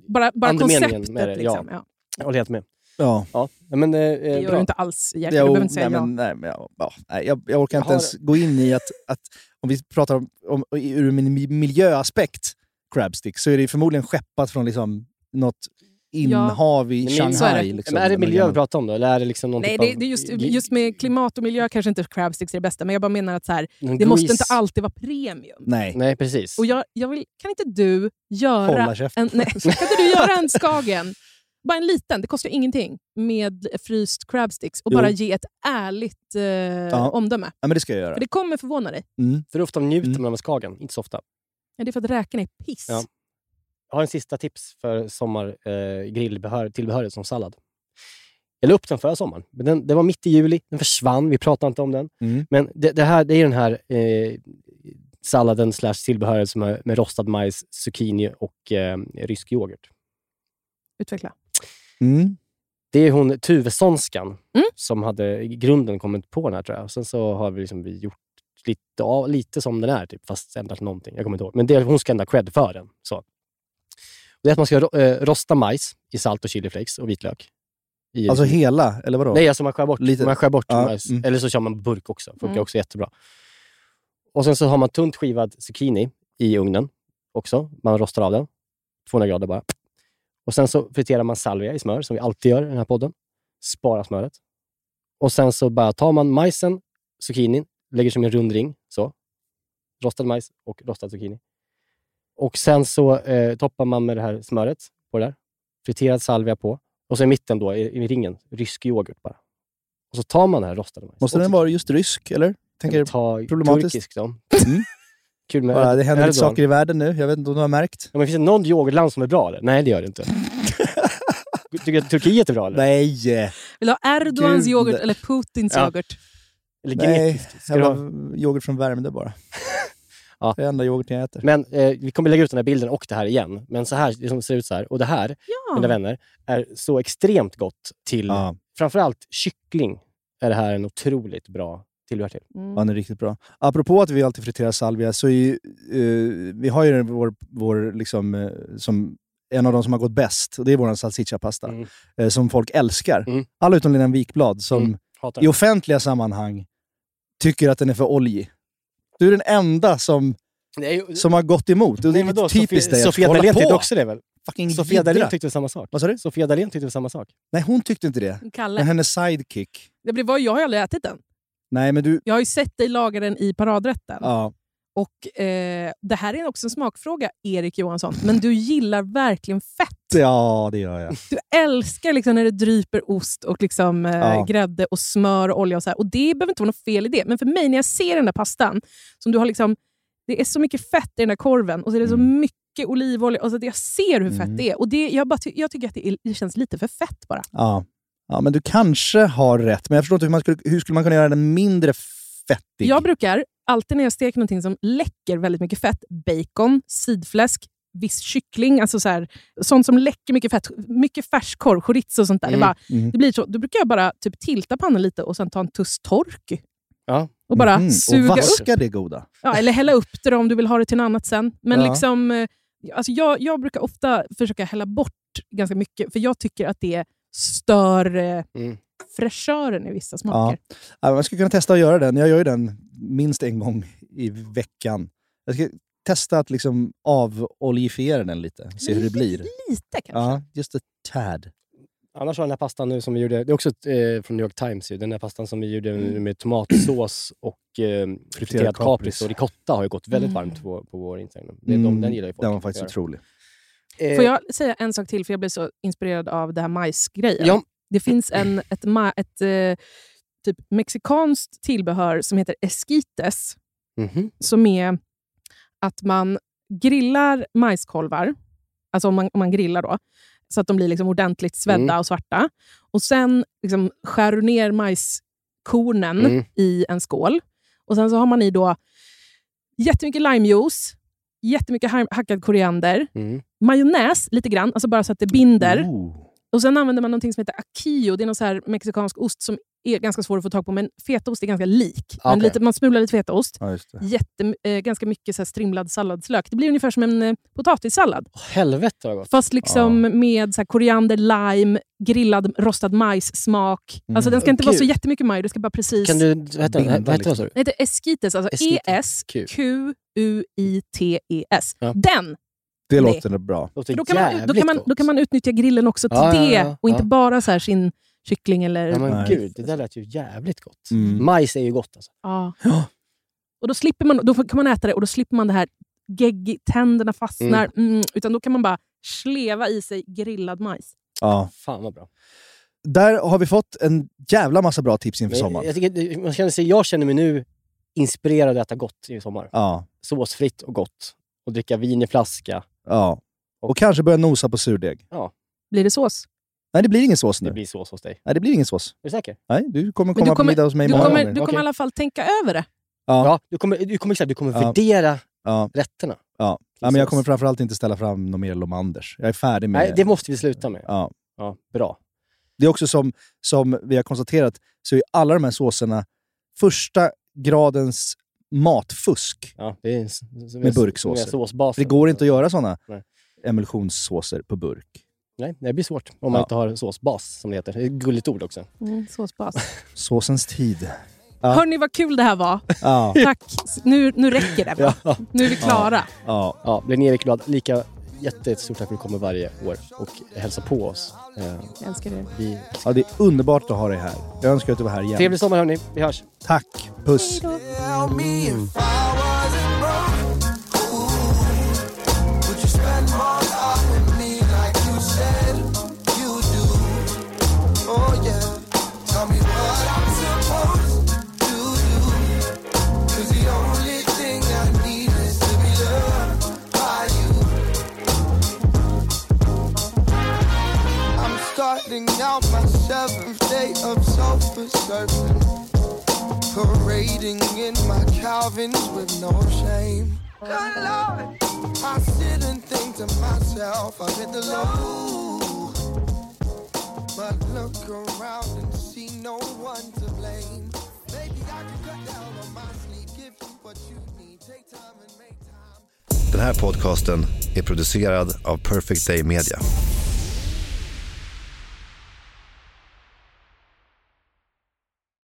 C: bara bara konceptet.
B: med det, ja.
C: liksom. ja.
B: jag håller helt med.
A: Ja.
B: Ja, men, eh,
C: Det
B: eh,
C: gör
B: bra.
C: du inte alls.
A: Jo,
C: Du behöver inte säga
A: nej,
C: ja.
A: men, nej, men, ja, ja, nej, jag, jag orkar
B: Jag
A: inte
B: har-
A: ens gå in i att, att om vi pratar om, om ur en mi- miljöaspekt, crabstick, så är det förmodligen skeppat från liksom något inhav i
B: Men
C: så är
A: Shanghai.
C: det.
A: Liksom,
B: men är det miljö vi pratar om då? Eller är det liksom någon
C: Nej,
B: typ
C: det,
B: av
C: det är just, just med klimat och miljö kanske inte crabsticks är det bästa, men jag bara menar att så här, det måste
B: grease?
C: inte alltid vara premium.
A: Nej.
B: Nej, precis.
C: Och jag, jag vill, kan inte du göra en, nej, kan inte du göra en skagen, bara en liten, det kostar ingenting, med fryst crabsticks och
A: Jo.
C: bara ge ett ärligt eh, omdöme?
A: Ja, men det ska jag göra.
C: För det kommer förvåna dig.
A: Mm.
B: För ofta njuter man av skagen, inte så ofta.
C: Ja, det är för att räkorna är piss.
B: Ja. Jag har en sista tips för sommargrillbehör eh, tillbehöret som sallad. Jag la upp den förra sommaren, men den, det var mitt i juli. Den försvann, vi pratade inte om den.
A: Mm.
B: Men det, det, här, det är den här eh, salladen slash tillbehöret som är med rostad majs, zucchini och eh, rysk yoghurt.
C: Utveckla.
A: Mm.
B: Det är hon Tuvessonskan
C: Mm.
B: som hade i grunden kommit på den här tror jag. Sen så har vi, liksom, vi gjort lite, ja, lite som den är, typ, fast ändrat någonting. Jag kommer inte ihåg. Men det, hon ska ändå ha cred för den. Så. Det är att man ska eh, rosta majs i salt och chiliflakes och vitlök. I,
A: Alltså hela, eller vadå?
B: Nej, alltså man skär bort,
A: Lite-
B: man skär bort
A: Ja,
B: majs.
A: mm.
B: Eller så kör man burk också. Funkar
C: Mm.
B: också jättebra. Och sen så har man tunt skivad zucchini i ugnen också. Man rostar av den. 200 grader bara. Och sen så friterar man salvia i smör, som vi alltid gör i den här podden. Spara smöret. Och sen så bara tar man majsen, zucchinin, lägger som en rund ring. Så. Rostad majs och rostad zucchini. Och sen så eh, toppar man med det här smöret på det där. Friterad salvia på. Och så i mitten då, i, i ringen, rysk yoghurt bara. Och så tar man den här rostade majs.
A: Måste den vara just rysk, eller? Tänker
B: ta
A: problematiskt?
B: turkisk då.
A: Mm.
B: Kul med
A: Bara, det händer lite saker i världen nu. Jag vet inte om du har märkt?
B: Ja, men finns det någon yoghurtland som är bra? Eller? Nej, det gör det inte. Tycker du att Turkiet är bra? Eller?
A: Nej!
C: Vill du ha Erdogans
A: Gud.
C: yoghurt eller Putins
B: Ja.
C: yoghurt?
B: Eller
A: Nej,
B: grekisk?
A: Jag
B: ha?
A: har yoghurt från Värmdö bara.
B: Ja.
A: Det är enda yoghurten jag äter.
B: Men eh, vi kommer lägga ut den här bilden och det här igen. Men så här, det som ser ut så här. Och det här,
C: Ja.
B: mina vänner, är så extremt gott till
A: Ja.
B: framförallt kyckling. Är det här en otroligt bra tillbehör till.
C: Mm.
A: Ja, den är riktigt bra. Apropå att vi alltid friterar salvia, så är ju, eh, vi har ju vår, vår liksom, eh, som en av de som har gått bäst, och det är vår salsiccia-pasta,
B: Mm.
A: eh, som folk älskar.
B: Mm.
A: Alla utom Lena Wikblad, som
B: Mm.
A: I offentliga sammanhang tycker att den är för oljig. Du är den enda som,
B: Nej,
A: som har gått emot. Och det är
B: vadå?
A: lite typiskt
B: Sofia,
A: dig. att
B: Sofia Dalén tyckte också det väl?
A: Fucking
B: Sofia. Dalén tyckte samma sak.
A: Vad sa du?
B: Sofia Dalén tyckte samma sak.
A: Nej, hon tyckte inte det. Men
C: Kalle.
A: hennes sidekick.
C: Det blir, vad- jag har aldrig ätit den.
A: Nej, men du...
C: Jag har ju sett dig laga den i paradrätten.
A: Ja.
C: Och eh, Det här är också en smakfråga, Erik Johansson. Men du gillar verkligen fett.
A: ja, det gör jag.
C: Du älskar liksom när det dryper ost och liksom, eh,
A: Ja.
C: grädde och smör och olja. Och, så här. och Det behöver inte vara något fel i det. Men för mig, när jag ser den där pastan, som du har liksom det är så mycket fett i den där korven och så är det så mycket olivolja. Och så att jag ser hur fett
A: Mm.
C: det är. Och det, jag, bara, jag tycker att det, är, det känns lite för fett bara.
A: Ja. Ja, men du kanske har rätt. Men jag förstår inte hur man skulle, hur skulle man kunna göra den mindre fettig?
C: Jag brukar alltid när jag steker någonting som läcker väldigt mycket fett, bacon, sidfläsk, viss kyckling, alltså så här, sånt som läcker mycket fett, mycket färskkorv, chorizo och sånt där.
B: Mm,
C: Det, bara,
B: mm.
C: det blir så. Då brukar jag bara typ tilta pannan lite och sen ta en tuss tork.
B: Ja.
C: Och bara
A: Mhm,
C: suga
A: och
C: upp.
A: vaska det goda.
C: Ja, eller hälla upp det då, om du vill ha det till något annat sen. Men
A: Ja.
C: liksom, eh, alltså jag, jag brukar ofta försöka hälla bort ganska mycket, för jag tycker att det stör eh,
B: Mm.
C: fräschören i vissa smaker.
A: Ja, man skulle kunna testa att göra den. Jag gör ju den minst en gång i veckan. Jag ska testa att liksom avolifiera den lite, se hur det blir.
C: Lite kanske?
A: Ja, just ett tad.
B: Annars har den här pastan nu som vi gjorde, det är också eh, från New York Times, ju, den här pastan som vi gjorde med tomatsås och eh, friterad kapris och ricotta har ju gått väldigt
C: Mm.
B: varmt på, på vår Instagram. Det, de, den gillar ju folk.
A: Den var faktiskt otrolig.
B: Eh,
C: Får jag säga en sak till, för jag blev så inspirerad av det här majsgrejen.
B: Ja.
C: Det finns en, ett, ma- ett eh, typ mexikanskt tillbehör som heter esquites,
B: mhm.
C: som är att man grillar majskolvar, alltså om man, om man grillar då, så att de blir liksom ordentligt svedda
B: Mm.
C: och svarta. Och Sen liksom skär du ner majskornen
B: Mm.
C: i en skål. Och Sen så har man i då jättemycket limejuice, jättemycket ha- hackad koriander,
B: Mm.
C: Majonnäs lite grann, alltså bara så att det binder.
A: Ooh.
C: Och Sen använder man något som heter aquillo. Det är någon så här mexikansk ost som är ganska svår att få tag på, men fetaost är ganska lik. Men
B: Okej.
C: lite, man smular lite fetaost.
A: Ja.
C: Jätte, eh, ganska mycket så här strimlad salladslök. Det blir ungefär som en eh, potatissallad.
B: Åh, helvete vad gott.
C: Fast liksom med så här koriander, lime, grillad rostad majssmak. Alltså den ska inte vara så
B: Gud.
C: jättemycket maj, det ska bara precis...
B: Kan du, vad heter den?
A: Binda
B: Vad heter den, du?
C: Heter esquites, alltså
B: Esquites.
C: E-S-Q-U-I-T-E-S.
B: Ja.
C: Den!
A: Det
C: Nej.
A: låter bra.
B: Låter
C: Då kan, man, då, kan man, då kan man utnyttja grillen också till
B: Ja, ja,
C: det
B: ja,
C: och inte bara så här sin kyckling eller...
B: Ja, men gud, det där lät ju jävligt gott.
A: Mm.
B: Majs är ju gott alltså.
C: Ja. Och då, slipper man, då kan man äta det och då slipper man det här gegg, tänderna fastnar. Mm. utan då kan man bara sleva i sig grillad majs.
A: Ja.
B: Fan vad bra.
A: Där har vi fått en jävla massa bra tips inför sommaren.
B: jag, tycker, man jag känner mig nu inspirerad att äta gott i sommar.
A: Ja.
B: Såsfritt och gott. Och dricka vin i flaska.
A: Ja. Och kanske börja nosa på surdeg.
B: Ja,
C: Blir det sås?
A: Nej, det blir ingen sås nu.
B: det blir sås hos dig.
A: Nej, det blir ingen sås.
B: Är du säker?
A: Nej, du kommer komma
C: du
A: på
C: kommer-
A: middag hos mig
C: Du
A: många
C: kommer, du kommer
B: Okej.
C: i alla fall tänka över det.
A: Ja.
B: Ja, du kommer, du kommer, du kommer
A: Ja.
B: värdera
A: Ja.
B: rätterna.
A: Ja. ja, men jag kommer framförallt inte ställa fram någon mer Lomanders. Jag är färdig med...
B: Nej, det måste vi sluta med.
A: ja.
B: Ja, bra.
A: Det är också som, som vi har konstaterat, så är alla de här såserna första gradens matfusk.
B: Ja, det är,
A: Med burksåser. Det går inte att göra sådana
B: Nej.
A: emulsionssåser på burk.
B: Nej, det blir svårt om man
A: Ja.
B: inte har såsbas, som det heter. Det är ett gulligt ord också.
C: Mm, såsbas.
A: Såsens tid. Ja.
C: Hörni, vad kul det här var.
A: Ja.
C: Tack. Nu, nu räcker det. Va?
B: Ja.
C: Nu är vi klara.
A: Ja.
B: Ja, blir ni Erik glad? Lika jättestort tack för att du kommer varje år och hälsar på oss.
C: Jag älskar det.
B: vi...
A: ja, det är underbart att ha dig här. Jag önskar att du var här igen.
B: Trevlig sommar hörni, vi hörs.
A: Tack. Puss.
J: I'm starting out my seventh day of self-assertion. Parading in my Calvins with no shame. Good Lord, I sit and think to myself, I'm in the low. But look around and see no one to blame. Maybe I can cut down on my sleep, give you what you need. Take time and make time.
K: Den här podcasten är producerad av Perfect Day Media.